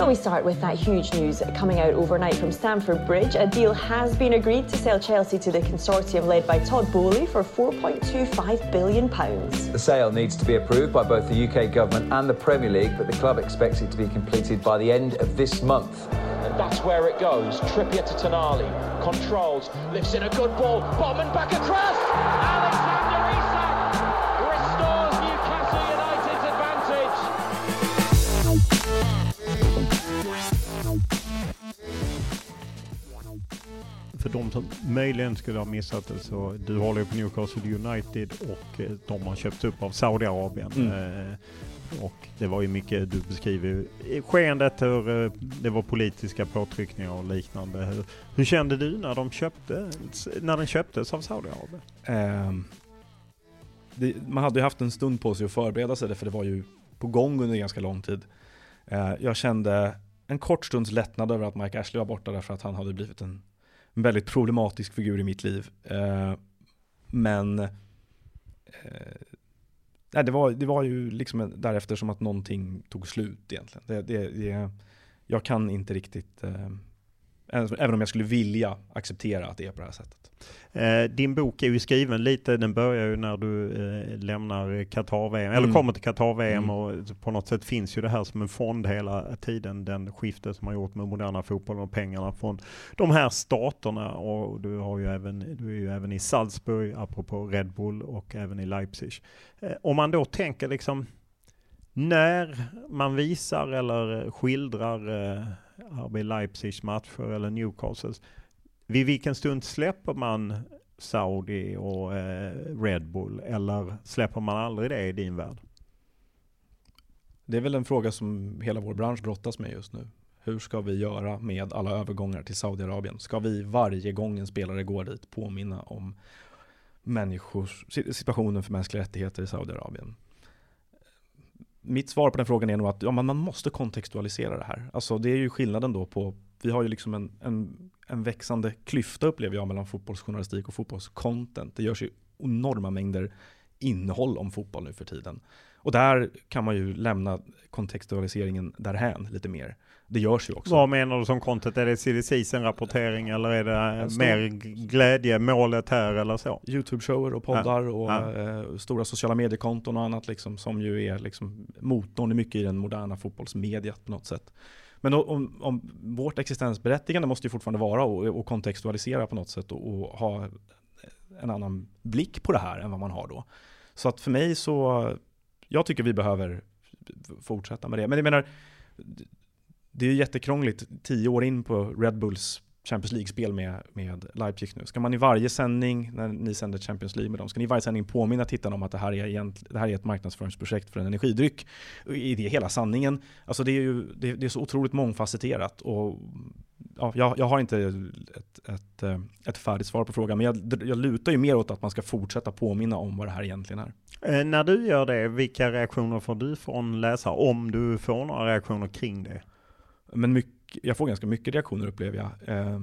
But we start with that huge news coming out overnight from Stamford Bridge. A deal has been agreed to sell Chelsea to the consortium led by Todd Bowley for £4.25 billion. The sale needs to be approved by both the UK government and the Premier League, but the club expects it to be completed by the end of this month. And that's where it goes. Trippier to Tonali. Controls, lifts in a good ball. Botman back across. Alexander För de som möjligen skulle ha missat det så du håller ju på Newcastle United och eh, de har köpts upp av Saudiarabien. Mm. Eh, och det var ju mycket du beskriver skeendet hur eh, det var politiska påtryckningar och liknande. Hur, hur kände du när de köpte, när den köptes av Saudiarabien? Um, man hade ju haft en stund på sig att förbereda sig för det var ju på gång under ganska lång tid. Uh, jag kände en kort stunds lättnad över att Mike Ashley var borta därför att han hade blivit en en väldigt problematisk figur i mitt liv. Eh, men eh, nej, det, var, det var ju liksom därefter som att någonting tog slut egentligen. Det, det, det jag kan inte riktigt, eh, även om jag skulle vilja acceptera att det är på det här sättet. Eh, din bok är ju skriven lite, den börjar ju när du eh, lämnar Qatar-VM, eller mm. kommer till Qatar-VM mm. och på något sätt finns ju det här som en fond hela tiden, den skifte som har gjort med moderna fotbollen och pengarna från de här staterna och du, har ju även, du är ju även i Salzburg, apropå Red Bull och även i Leipzig. Eh, om man då tänker liksom när man visar eller skildrar RB Leipzigs matcher eller Newcastles, vid vilken stund släpper man Saudi och eh, Red Bull eller släpper man aldrig det i din värld? Det är väl en fråga som hela vår bransch brottas med just nu. Hur ska vi göra med alla övergångar till Saudiarabien? Ska vi varje gång en spelare går dit påminna om människors situationen för mänskliga rättigheter i Saudiarabien? Mitt svar på den frågan är nog att ja, man måste kontextualisera det här. Alltså det är ju skillnaden då på, vi har ju liksom en, en, en växande klyfta upplever jag mellan fotbollsjournalistik och fotbollscontent. Det görs ju enorma mängder innehåll om fotboll nu för tiden. Och där kan man ju lämna kontextualiseringen därhän lite mer. Det görs ju också. Vad menar du som content? Är det silly rapportering eller är det mer glädje, målet här eller så? Youtube-shower och poddar ja. och ja. Eh, stora sociala mediekonton och annat liksom, som ju är liksom motorn mycket i den moderna fotbollsmediet på något sätt. Men om, om vårt existensberättigande måste ju fortfarande vara att kontextualisera på något sätt och, och ha en annan blick på det här än vad man har då. Så att för mig så, jag tycker vi behöver fortsätta med det. Men jag menar, det är ju jättekrångligt tio år in på Red Bulls Champions League-spel med, med Leipzig nu. Ska man i varje sändning, när ni sänder Champions League med dem, ska ni i varje sändning påminna tittarna om att det här är, egent, det här är ett marknadsföringsprojekt för en energidryck? Är det hela sanningen? Alltså det är ju det, det är så otroligt mångfacetterat och ja, jag, jag, har inte ett, ett, eh, ett färdigt svar på frågan, men jag, jag lutar ju mer åt att man ska fortsätta påminna om vad det här egentligen är. Eh, när du gör det, vilka reaktioner får du från läsare? Om du får några reaktioner kring det? Men mycket, jag får ganska mycket reaktioner upplever jag. Eh,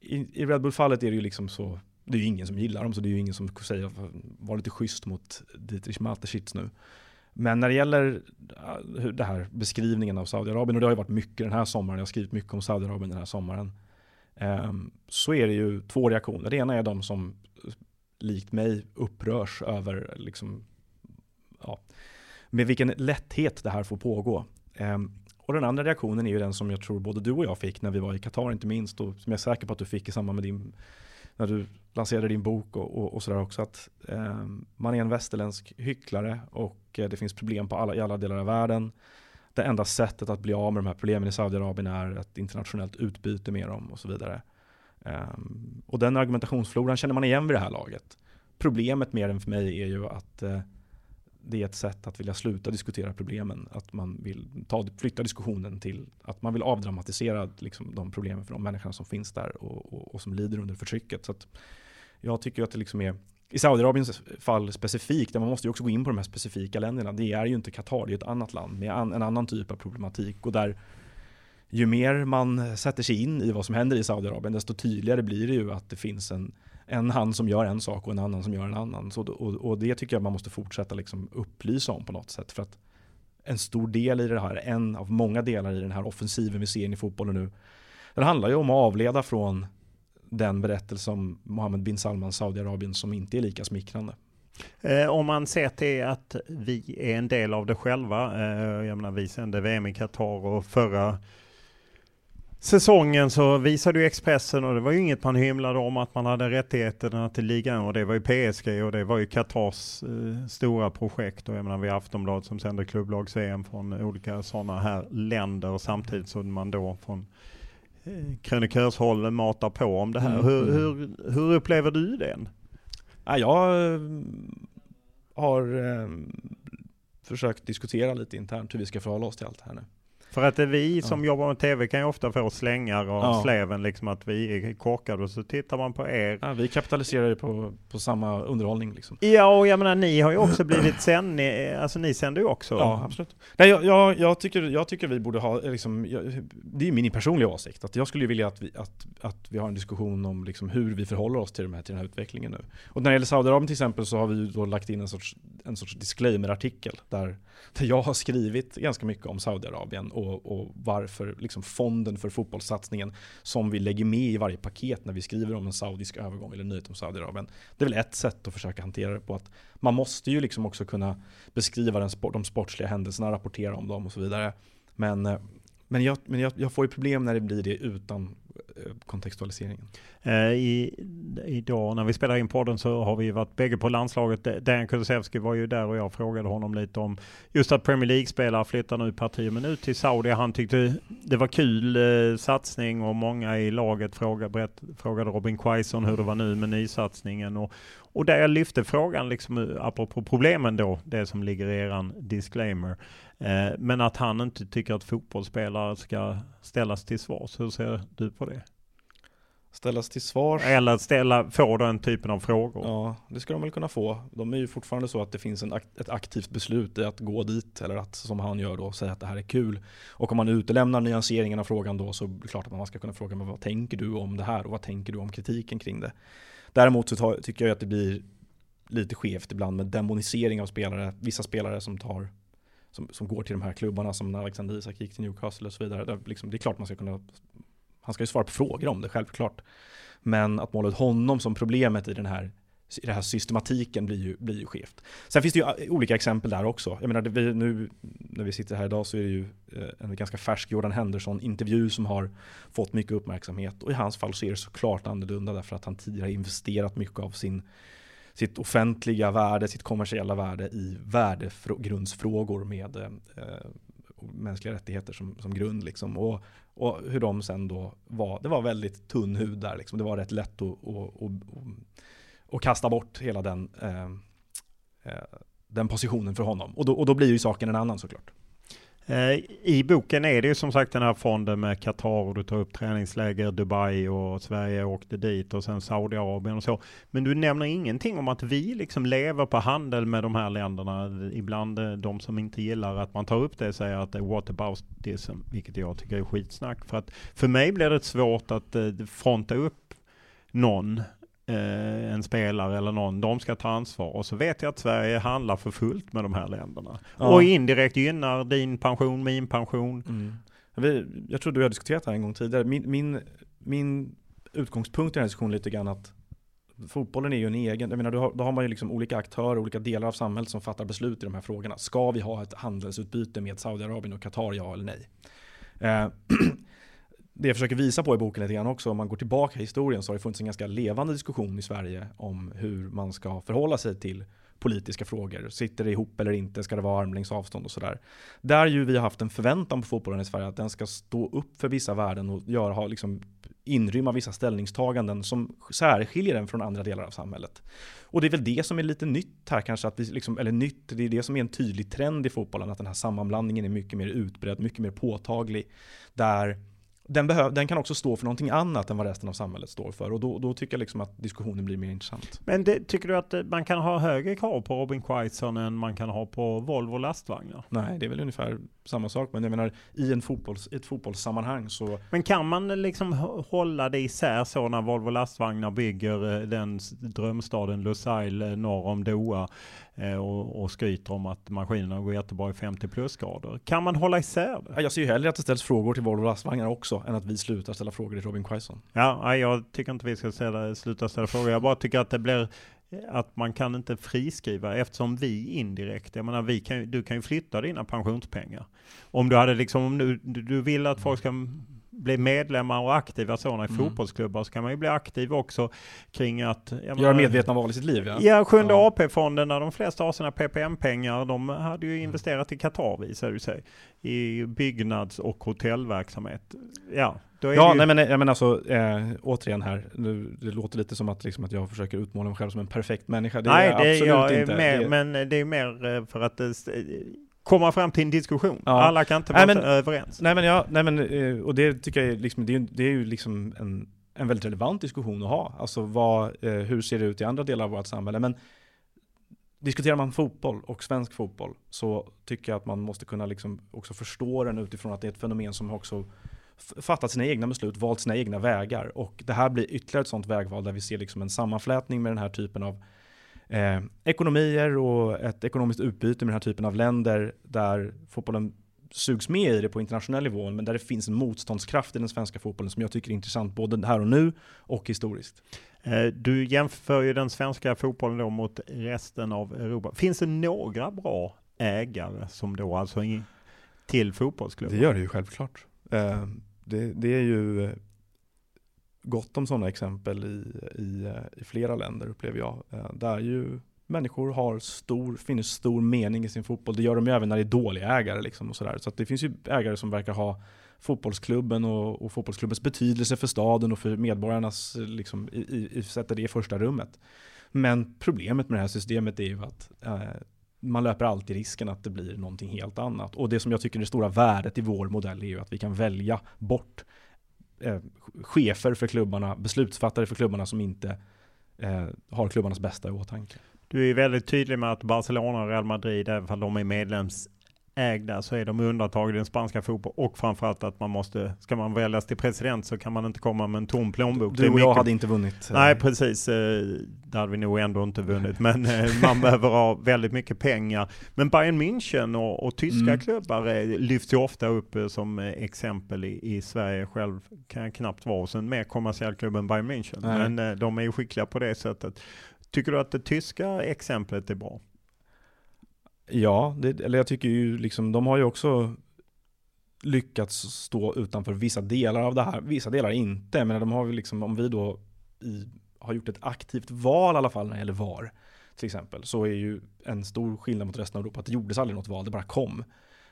i, I Red Bull-fallet är det ju liksom så, det är ju ingen som gillar dem, så det är ju ingen som säger var lite schysst mot Dietrich Mateschitz nu. Men när det gäller eh, det här beskrivningen av Saudiarabien, och det har ju varit mycket den här sommaren, jag har skrivit mycket om Saudiarabien den här sommaren, Eh, så är det ju två reaktioner. Det ena är de som eh, likt mig upprörs över liksom, ja, med vilken lätthet det här får pågå. Ehm, och den andra reaktionen är ju den som jag tror både du och jag fick när vi var i Qatar inte minst, och som jag är säker på att du fick i samband med din när du lanserade din bok och, och, och sådär också, att eh, man är en västerländsk hycklare och eh, det finns problem på alla, i alla delar av världen. Det enda sättet att bli av med de här problemen i Saudiarabien är ett internationellt utbyte med dem och så vidare. Eh, och den argumentationsfloran känner man igen vid det här laget. Problemet med den för mig är ju att eh, det är ett sätt att vilja sluta diskutera problemen. Att man vill ta, flytta diskussionen till att man vill avdramatisera liksom, de problemen för de människorna som finns där och, och, och som lider under förtrycket. Så jag tycker att det liksom är i Saudiarabiens fall specifikt, där man måste ju också gå in på de här specifika länderna. Det är ju inte Qatar, det är ett annat land med en annan typ av problematik. Och där ju mer man sätter sig in i vad som händer i Saudiarabien, desto tydligare blir det ju att det finns en en hand som gör en sak och en annan som gör en annan. Så, och, och det tycker jag man måste fortsätta liksom upplysa om på något sätt. För att en stor del i det här, en av många delar i den här offensiven vi ser in i fotbollen nu, den handlar ju om att avleda från den berättelse om Mohammed bin Salman, Saudiarabien, som inte är lika smickrande. Eh, om man ser till att vi är en del av det själva, eh, jag menar vi sände VM i Qatar och förra säsongen så visade ju Expressen och det var ju inget man hymlade om att man hade rättigheterna till ligan och det var ju PSG och det var ju Qatars eh, stora projekt och jag menar vi har Aftonbladet som sänder klubblags-VM från olika sådana här länder och samtidigt så man då från eh, krönikörshåll matar på om det här. Mm. Hur, hur, hur upplever du den? Ja, jag eh, har eh, försökt diskutera lite internt hur vi ska förhålla oss till allt det här nu. För att vi som ja. jobbar med tv kan ju ofta få slängar och ja. släven liksom att vi är korkade och så tittar man på er. Ja, vi kapitaliserar ju på, på samma underhållning liksom. Ja, och jag menar ni har ju också blivit sänd, alltså ni sänder ju också. Ja, absolut. Nej, jag, jag, jag, tycker, jag tycker vi borde ha, liksom, jag, det är min personliga åsikt, att jag skulle vilja att vi, att, att vi har en diskussion om liksom hur vi förhåller oss till, de här, till den här utvecklingen nu. Och när det gäller Saudiarabien till exempel så har vi då lagt in en sorts, en sorts disclaimer-artikel där, där jag har skrivit ganska mycket om Saudiarabien och, och varför liksom fonden för fotbollssatsningen som vi lägger med i varje paket när vi skriver om en saudisk övergång eller nyhet om Saudiarabien. Det är väl ett sätt att försöka hantera det på. att Man måste ju liksom också kunna beskriva den de sportsliga händelserna, rapportera om dem och så vidare. Men, eh, men, jag, men jag, jag får ju problem när det blir det utan kontextualiseringen. Eh, I, idag när vi spelar in podden så har vi varit bägge på landslaget. Eh, Dejan Kulusevski var ju där och jag frågade honom lite om just att Premier League-spelare flyttar nu per tio minut till Saudi. Han tyckte det var kul eh, satsning och många i laget frågade, berätt, frågade Robin Quaison hur det var nu med nysatsningen. Och, och där jag lyfte frågan, liksom, eh, apropå problemen då, det som ligger i eran disclaimer. Eh, men att han inte tycker att fotbollsspelare ska ställas till svars. Hur ser du på det? Ställas till svars? Eller ställa, få den typen av frågor? Ja, det ska de väl kunna få. De är ju fortfarande så att det finns en, ett aktivt beslut i att gå dit eller att som han gör då säga att det här är kul. Och om man utelämnar nyanseringen av frågan då så är det klart att man ska kunna fråga men vad tänker du om det här och vad tänker du om kritiken kring det? Däremot så tar, tycker jag att det blir lite skevt ibland med demonisering av spelare. Vissa spelare som tar som, som går till de här klubbarna som när Alexander Isak gick till Newcastle och så vidare. Det, liksom, det är klart man ska kunna han ska ju svara på frågor om det, självklart. Men att måla ut honom som problemet i den här i den här systematiken blir ju, blir ju skevt. Sen finns det ju eh, olika exempel där också. Jag menar, vi, nu när vi sitter här idag så är det ju eh, en ganska färsk Jordan Henderson-intervju som har fått mycket uppmärksamhet. Och i hans fall så är det såklart annorlunda därför att han tidigare investerat mycket av sin, sitt offentliga värde, sitt kommersiella värde i värdegrundsfrågor med eh, eh, mänskliga rättigheter som, som grund. Liksom. Och, och hur de sen då var, det var väldigt tunn hud där. Liksom. Det var rätt lätt att, att, att, att kasta bort hela den, eh, eh, den positionen för honom. Och då, och då blir ju saken en annan såklart. Eh, I boken är det ju som sagt den här fonden med Qatar och du tar upp träningsläger Dubai och Sverige åkte dit och sen Saudiarabien och så. Men du nämner ingenting om att vi liksom lever på handel med de här länderna. Ibland eh, de som inte gillar att man tar upp det säger att eh, det är whataboutism, vilket jag tycker är skitsnack. För att för mig blir det svårt att fronta upp någon eh, en spelare eller någon, de ska ta ansvar. Och så vet jag att Sverige handlar för fullt med de här länderna. Ja. Och indirekt gynnar din pension, min pension. Mm. Jag tror du har diskuterat det här en gång tidigare. Min, min, min utgångspunkt i den här diskussionen lite grann att fotbollen är ju en egen, jag menar, då har, då har man ju liksom olika aktörer, olika delar av samhället som fattar beslut i de här frågorna. Ska vi ha ett handelsutbyte med Saudiarabien och Qatar, ja eller nej? Eh, det jag försöker visa på i boken lite grann också, om man går tillbaka i historien så har det funnits en ganska levande diskussion i Sverige om hur man ska förhålla sig till politiska frågor. Sitter det ihop eller inte? Ska det vara armlängds avstånd och sådär? Där ju vi har haft en förväntan på fotbollen i Sverige att den ska stå upp för vissa värden och göra, ha, liksom, inrymma vissa ställningstaganden som särskiljer den från andra delar av samhället. Och det är väl det som är lite nytt här kanske, att vi liksom, eller nytt, det är det som är en tydlig trend i fotbollen, att den här sammanblandningen är mycket mer utbredd, mycket mer påtaglig. Där den, behöv, den kan också stå för någonting annat än vad resten av samhället står för. Och då, då tycker jag liksom att diskussionen blir mer intressant. Men det, tycker du att eh, man kan ha högre krav på Robin Quaison än man kan ha på Volvo lastvagnar? Nej, det är väl ungefär samma sak. Men jag menar, i en fotbolls, ett fotbollssammanhang så... Men kan man liksom hålla det isär så när Volvo lastvagnar bygger eh, den drömstaden Lusail eh, norr om Doha och, och skryter om att maskinerna går jättebra i 50 plusgrader. Kan man hålla isär det? Jag ser ju hellre att det ställs frågor till Volvo lastvagnar också än att vi slutar ställa frågor till Robin Quaison. Ja, jag tycker inte vi ska ställa, sluta ställa frågor. Jag bara tycker att det blir att man kan inte friskriva eftersom vi indirekt, jag menar vi kan, du kan ju flytta dina pensionspengar. Om du hade liksom, om du, du vill att folk ska bli medlemmar och aktiva sådana i mm. fotbollsklubbar så kan man ju bli aktiv också kring att... Göra medvetna val i sitt liv ja. Ja, sjunde ja. AP-fonden, när de flesta har sina PPM-pengar, de hade ju mm. investerat i Qatar visar det sig. I byggnads och hotellverksamhet. Ja, ja, ju... nej men, jag menar alltså, äh, återigen här, nu, det låter lite som att, liksom, att jag försöker utmåla mig själv som en perfekt människa. Det nej, är det absolut jag inte. Mer, det... Men det är mer eh, för att komma fram till en diskussion. Ja. Alla kan inte vara nej, men, överens. Nej men, ja, nej men eh, och det tycker jag är, liksom, det är, det är ju liksom en, en väldigt relevant diskussion att ha. Alltså vad, hur ser det ut i andra delar av vårt samhälle? Men diskuterar man fotboll och svensk fotboll så tycker jag att man måste kunna liksom också förstå den utifrån att det är ett fenomen som också fattat sina egna beslut, valt sina egna vägar. Och det här blir ytterligare ett sånt vägval där vi ser liksom en sammanflätning med den här typen av eh, ekonomier och ett ekonomiskt utbyte med den här typen av länder där fotbollen sugs med i det på internationell nivå, men där det finns en motståndskraft i den svenska fotbollen som jag tycker är intressant både här och nu och historiskt. Eh, du jämför ju den svenska fotbollen då mot resten av Europa. Finns det några bra ägare som då alltså till fotbollsklubbar? Det gör det ju självklart. Eh, det, det är ju eh, gott om sådana exempel i, i, eh, i, flera länder upplever jag. Eh, där ju människor har stor, finner stor mening i sin fotboll. Det gör de ju även när det är dåliga ägare. Liksom och sådär. Så det finns ju ägare som verkar ha fotbollsklubben och, och fotbollsklubbens betydelse för staden och för medborgarnas, liksom, i, i, sätter det i första rummet. Men problemet med det här systemet är ju att eh, man löper alltid risken att det blir någonting helt annat. Och det som jag tycker är det stora värdet i vår modell är ju att vi kan välja bort eh, chefer för klubbarna, beslutsfattare för klubbarna som inte eh, har klubbarnas bästa i åtanke. Du är väldigt tydlig med att Barcelona och Real Madrid, även om de är medlems ägda så är de undantag i den spanska fotbollen och framförallt att man måste, ska man väljas till president så kan man inte komma med en tom plånbok. Du och jag hade inte vunnit. Nej precis, eh, det hade vi nog ändå inte vunnit. Men eh, man behöver ha väldigt mycket pengar. Men Bayern München och, och tyska mm. klubbar eh, lyfts ju ofta upp som exempel i, i Sverige. Själv kan jag knappt vara hos en mer kommersiell klubb än Bayern München. Nej. Men de är ju skickliga på det sättet. Tycker du att det tyska exemplet är bra? Ja, det, eller jag tycker ju liksom, de har ju också lyckats stå utanför vissa delar av det här, vissa delar inte. Men de har ju liksom, om vi då i, har gjort ett aktivt val i alla fall när det gäller VAR, till exempel, så är ju en stor skillnad mot resten av Europa att det gjordes aldrig något val, det bara kom.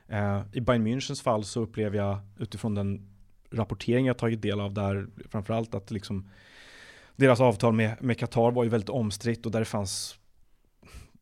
Eh, I Bayern Münchens fall så upplever jag utifrån den rapportering jag tagit del av där, framförallt att liksom deras avtal med, med Qatar var ju väldigt omstritt och där det fanns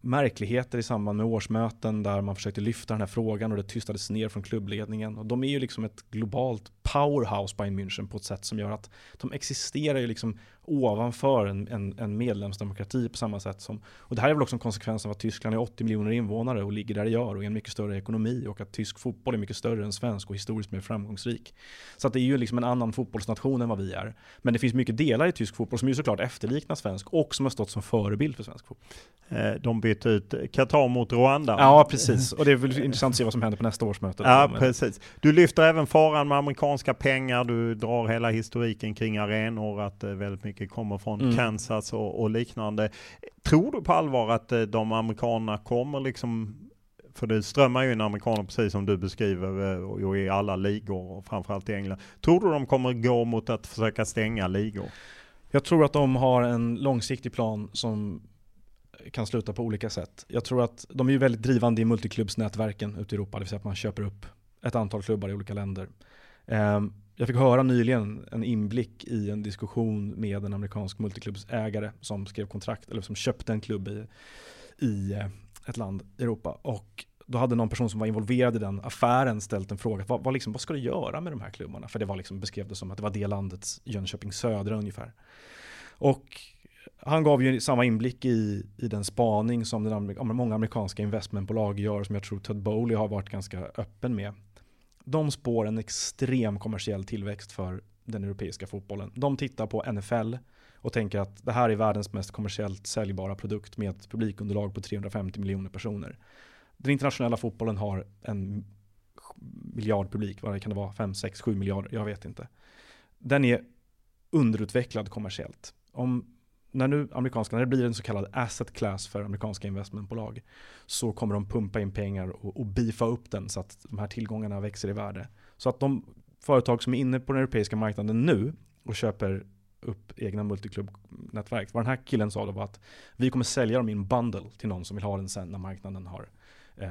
märkligheter i samband med årsmöten där man försökte lyfta den här frågan och det tystades ner från klubbledningen. Och de är ju liksom ett globalt powerhouse Bayern München på ett sätt som gör att de existerar ju liksom ovanför en, en, en, medlemsdemokrati på samma sätt som, och det här är väl också en konsekvens av att Tyskland är 80 miljoner invånare och ligger där det gör och är en mycket större ekonomi och att tysk fotboll är mycket större än svensk och historiskt mer framgångsrik. Så att det är ju liksom en annan fotbollsnation än vad vi är. Men det finns mycket delar i tysk fotboll som ju såklart efterliknar svensk och som har stått som förebild för svensk fotboll. Eh, de bytte ut Qatar mot Rwanda. Ja, precis. Och det är väl intressant att se vad som händer på nästa årsmöte. Ja, precis. Du lyfter även faran med amerikanska pengar. Du drar hela historiken kring arenor, att väldigt mycket kommer från mm. Kansas och, och, liknande. Tror du på allvar att eh, de amerikanerna kommer liksom för det strömmar ju in amerikaner precis som du beskriver eh, och i alla ligor och framförallt i England. Tror du de kommer gå mot att försöka stänga ligor? Jag tror att de har en långsiktig plan som kan sluta på olika sätt. Jag tror att de är ju väldigt drivande i multiklubbsnätverken ute i Europa, det vill säga att man köper upp ett antal klubbar i olika länder. Um, jag fick höra nyligen en inblick i en diskussion med en amerikansk multiklubbsägare som skrev kontrakt, eller som köpte en klubb i, i eh, ett land i Europa. Och då hade någon person som var involverad i den affären ställt en fråga. Vad, vad, liksom, vad ska du göra med de här klubbarna? För det var liksom, beskrev det som att det var det landets Jönköping Södra ungefär. Och han gav ju samma inblick i, i den spaning som den, många amerikanska investmentbolag gör, som jag tror Ted Bowley har varit ganska öppen med de spår en extrem kommersiell tillväxt för den europeiska fotbollen. De tittar på NFL och tänker att det här är världens mest kommersiellt säljbara produkt med ett publikunderlag på 350 miljoner personer. Den internationella fotbollen har en miljard publik, vad kan det vara, 5, 6, 7 miljarder, jag vet inte. Den är underutvecklad kommersiellt. Om när nu amerikanska, när det blir en så kallad asset class för amerikanska investmentbolag så kommer de pumpa in pengar och, och beefa upp den så att de här tillgångarna växer i värde. Så att de företag som är inne på den europeiska marknaden nu och köper upp egna multiklubbnätverk. Vad den här killen sa då var att vi kommer sälja dem i en bundle till någon som vill ha den sen när marknaden har Eh,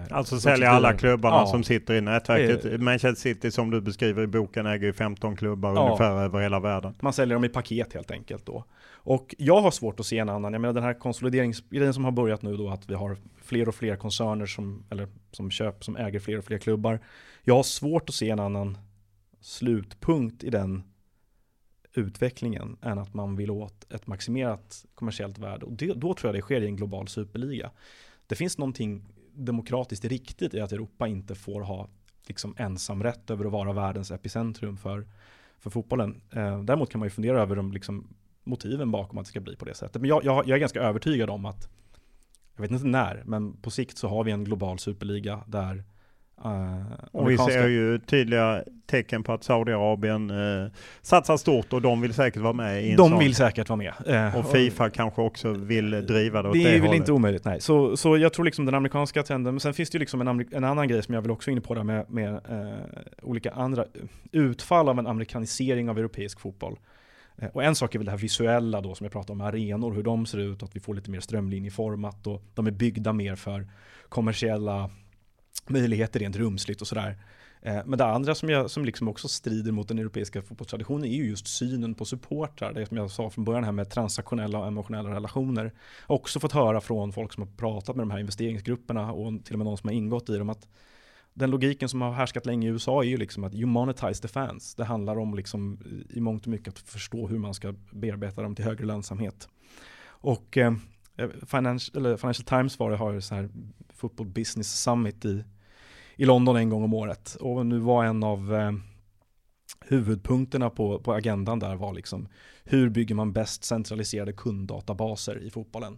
alltså sälja alla klubbarna ja. som sitter i nätverket. Eh. Manchester City som du beskriver i boken äger ju 15 klubbar ja. ungefär över hela världen. Man säljer dem i paket helt enkelt då. Och jag har svårt att se en annan, jag menar den här konsolideringsgrejen som har börjat nu då att vi har fler och fler koncerner som, eller som köp, som äger fler och fler klubbar. Jag har svårt att se en annan slutpunkt i den utvecklingen än att man vill åt ett maximerat kommersiellt värde. Och det, då tror jag det sker i en global superliga. Det finns någonting demokratiskt riktigt i att Europa inte får ha liksom ensamrätt över att vara världens epicentrum för, för fotbollen. Eh, däremot kan man ju fundera över de liksom, motiven bakom att det ska bli på det sättet. Men jag, jag, jag är ganska övertygad om att, jag vet inte när, men på sikt så har vi en global superliga där Uh, och vi ser ju tydliga tecken på att Saudiarabien uh, satsar stort och de vill säkert vara med. I en de sån. vill säkert vara med. Uh, och Fifa och, kanske också vill driva det åt det, det är väl hållet. inte omöjligt, nej. Så, så jag tror liksom den amerikanska trenden, men sen finns det ju liksom en, en annan grej som jag vill också in på där med, med olika andra utfall av en amerikanisering av europeisk fotboll. Och en sak är väl det här visuella då som jag pratade om, arenor, hur de ser ut, att vi får lite mer strömlinjeformat och de är byggda mer för kommersiella möjligheter rent rumsligt och sådär. Eh, men det andra som, jag, som liksom också strider mot den europeiska fotbollstraditionen är ju just synen på supportrar. Det som jag sa från början här med transaktionella och emotionella relationer. Också fått höra från folk som har pratat med de här investeringsgrupperna och till och med någon som har ingått i dem att den logiken som har härskat länge i USA är ju liksom att you monetize the fans. Det handlar om liksom i mångt och mycket att förstå hur man ska bearbeta dem till högre lönsamhet. Och eh, eh Financial, Financial, Times var det, har så här Football Business Summit i, i London en gång om året. Och nu var en av eh, huvudpunkterna på, på agendan där var liksom hur bygger man bäst centraliserade kunddatabaser i fotbollen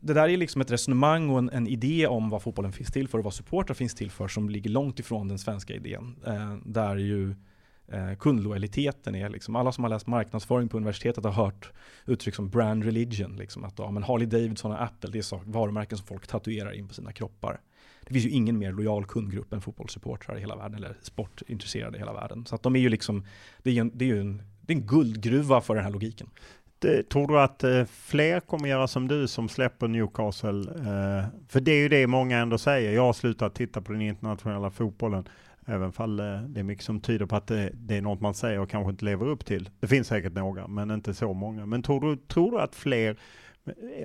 det där är liksom ett resonemang och en, en, idé om vad fotbollen finns till för och vad supportrar finns till för som ligger långt ifrån den svenska idén. Eh, där ju eh, kundlojaliteten är liksom, alla som har läst marknadsföring på universitetet har hört uttryck som brand religion. Liksom, att ja, men Harley Davidson och Apple, det är så, varumärken som folk tatuerar in på sina kroppar. Det finns ju ingen mer lojal kundgrupp än fotbollssupportrar i hela världen, eller sportintresserade i hela världen. Så att de är ju liksom, det är, en, det är ju en, det är en guldgruva för den här logiken. Tror du att eh, fler kommer göra som du som släpper Newcastle? Eh, för det är ju det många ändå säger. Jag har slutat titta på den internationella fotbollen. Även fall eh, det är mycket som tyder på att det, det, är något man säger och kanske inte lever upp till. Det finns säkert några, men inte så många. Men tror du, tror du att fler,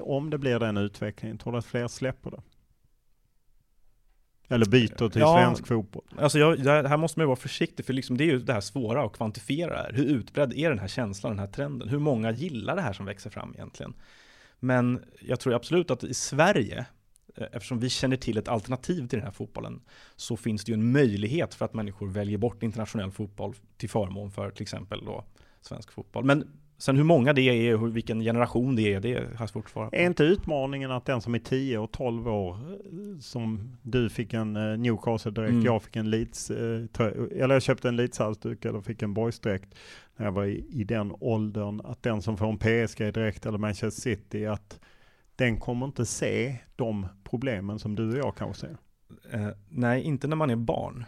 om det blir den utvecklingen, tror du att fler släpper det? Eller byter till ja, svensk fotboll. Alltså jag, här måste man ju vara försiktig, för liksom det är ju det här svåra att kvantifiera. Här. Hur utbredd är den här känslan, den här trenden? Hur många gillar det här som växer fram egentligen? Men jag tror absolut att i Sverige, eh, eftersom vi känner till ett alternativ till den här fotbollen, så finns det ju en möjlighet för att människor väljer bort internationell fotboll till förmån för till exempel då svensk fotboll. Men Sen hur många det är och vilken generation det är, det har jag svårt att svara på. Är inte utmaningen att den som är 10 och 12 år, som du fick en eh, Newcastle direkt, mm. jag fick en Leeds, eh, eller jag köpte en Leeds-halsduk eller fick en boys direkt när jag var i, i den åldern, att den som får en PSG direkt eller Manchester City, att den kommer inte se de problemen som du och jag kanske ser. Eh, nej, inte när man är barn.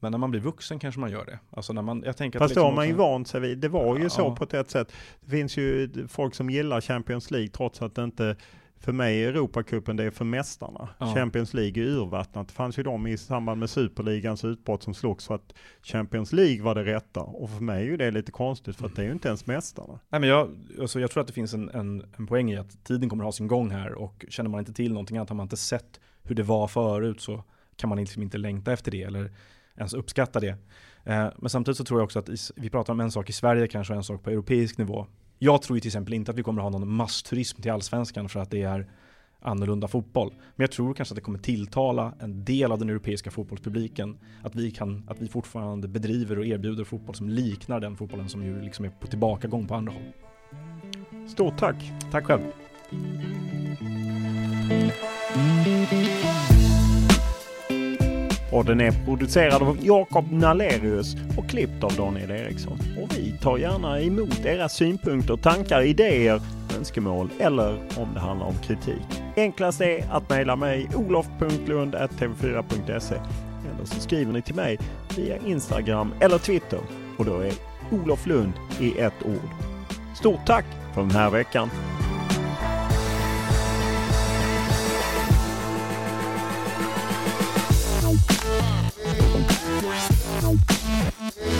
Men när man blir vuxen kanske man gör det. Alltså när man, jag tänker Fast liksom då har man ju vant sig vid, det var ju ja, så på ett sätt. Det finns ju folk som gillar Champions League trots att det inte för mig är Europacupen det är för mästarna. Ja. Champions League är urvattnat. Det fanns ju de i samband med superligans utbrott som slogs för att Champions League var det rätta. Och för mig är det lite konstigt för att det är ju inte ens mästarna. Nej, men jag, alltså jag tror att det finns en, en, en poäng i att tiden kommer ha sin gång här och känner man inte till någonting annat, har man inte sett hur det var förut så kan man liksom inte längta efter det. Eller ens uppskatta det. Eh, men samtidigt så tror jag också att vi pratar om en sak i Sverige kanske och en sak på europeisk nivå. Jag tror ju till exempel inte att vi kommer att ha någon massturism till allsvenskan för att det är annorlunda fotboll. Men jag tror kanske att det kommer tilltala en del av den europeiska fotbollspubliken att vi, kan, att vi fortfarande bedriver och erbjuder fotboll som liknar den fotbollen som ju liksom är på tillbakagång på andra håll. Stort tack! Tack själv! Och den är producerad av Jakob Nalerius och klippt av Daniel Eriksson. Och vi tar gärna emot era synpunkter, tankar, idéer, önskemål eller om det handlar om kritik. Enklast är att mejla mig olof.lund.tv4.se eller så skriver ni till mig via Instagram eller Twitter och då är Olof Lund i ett ord. Stort tack för den här veckan! Bye.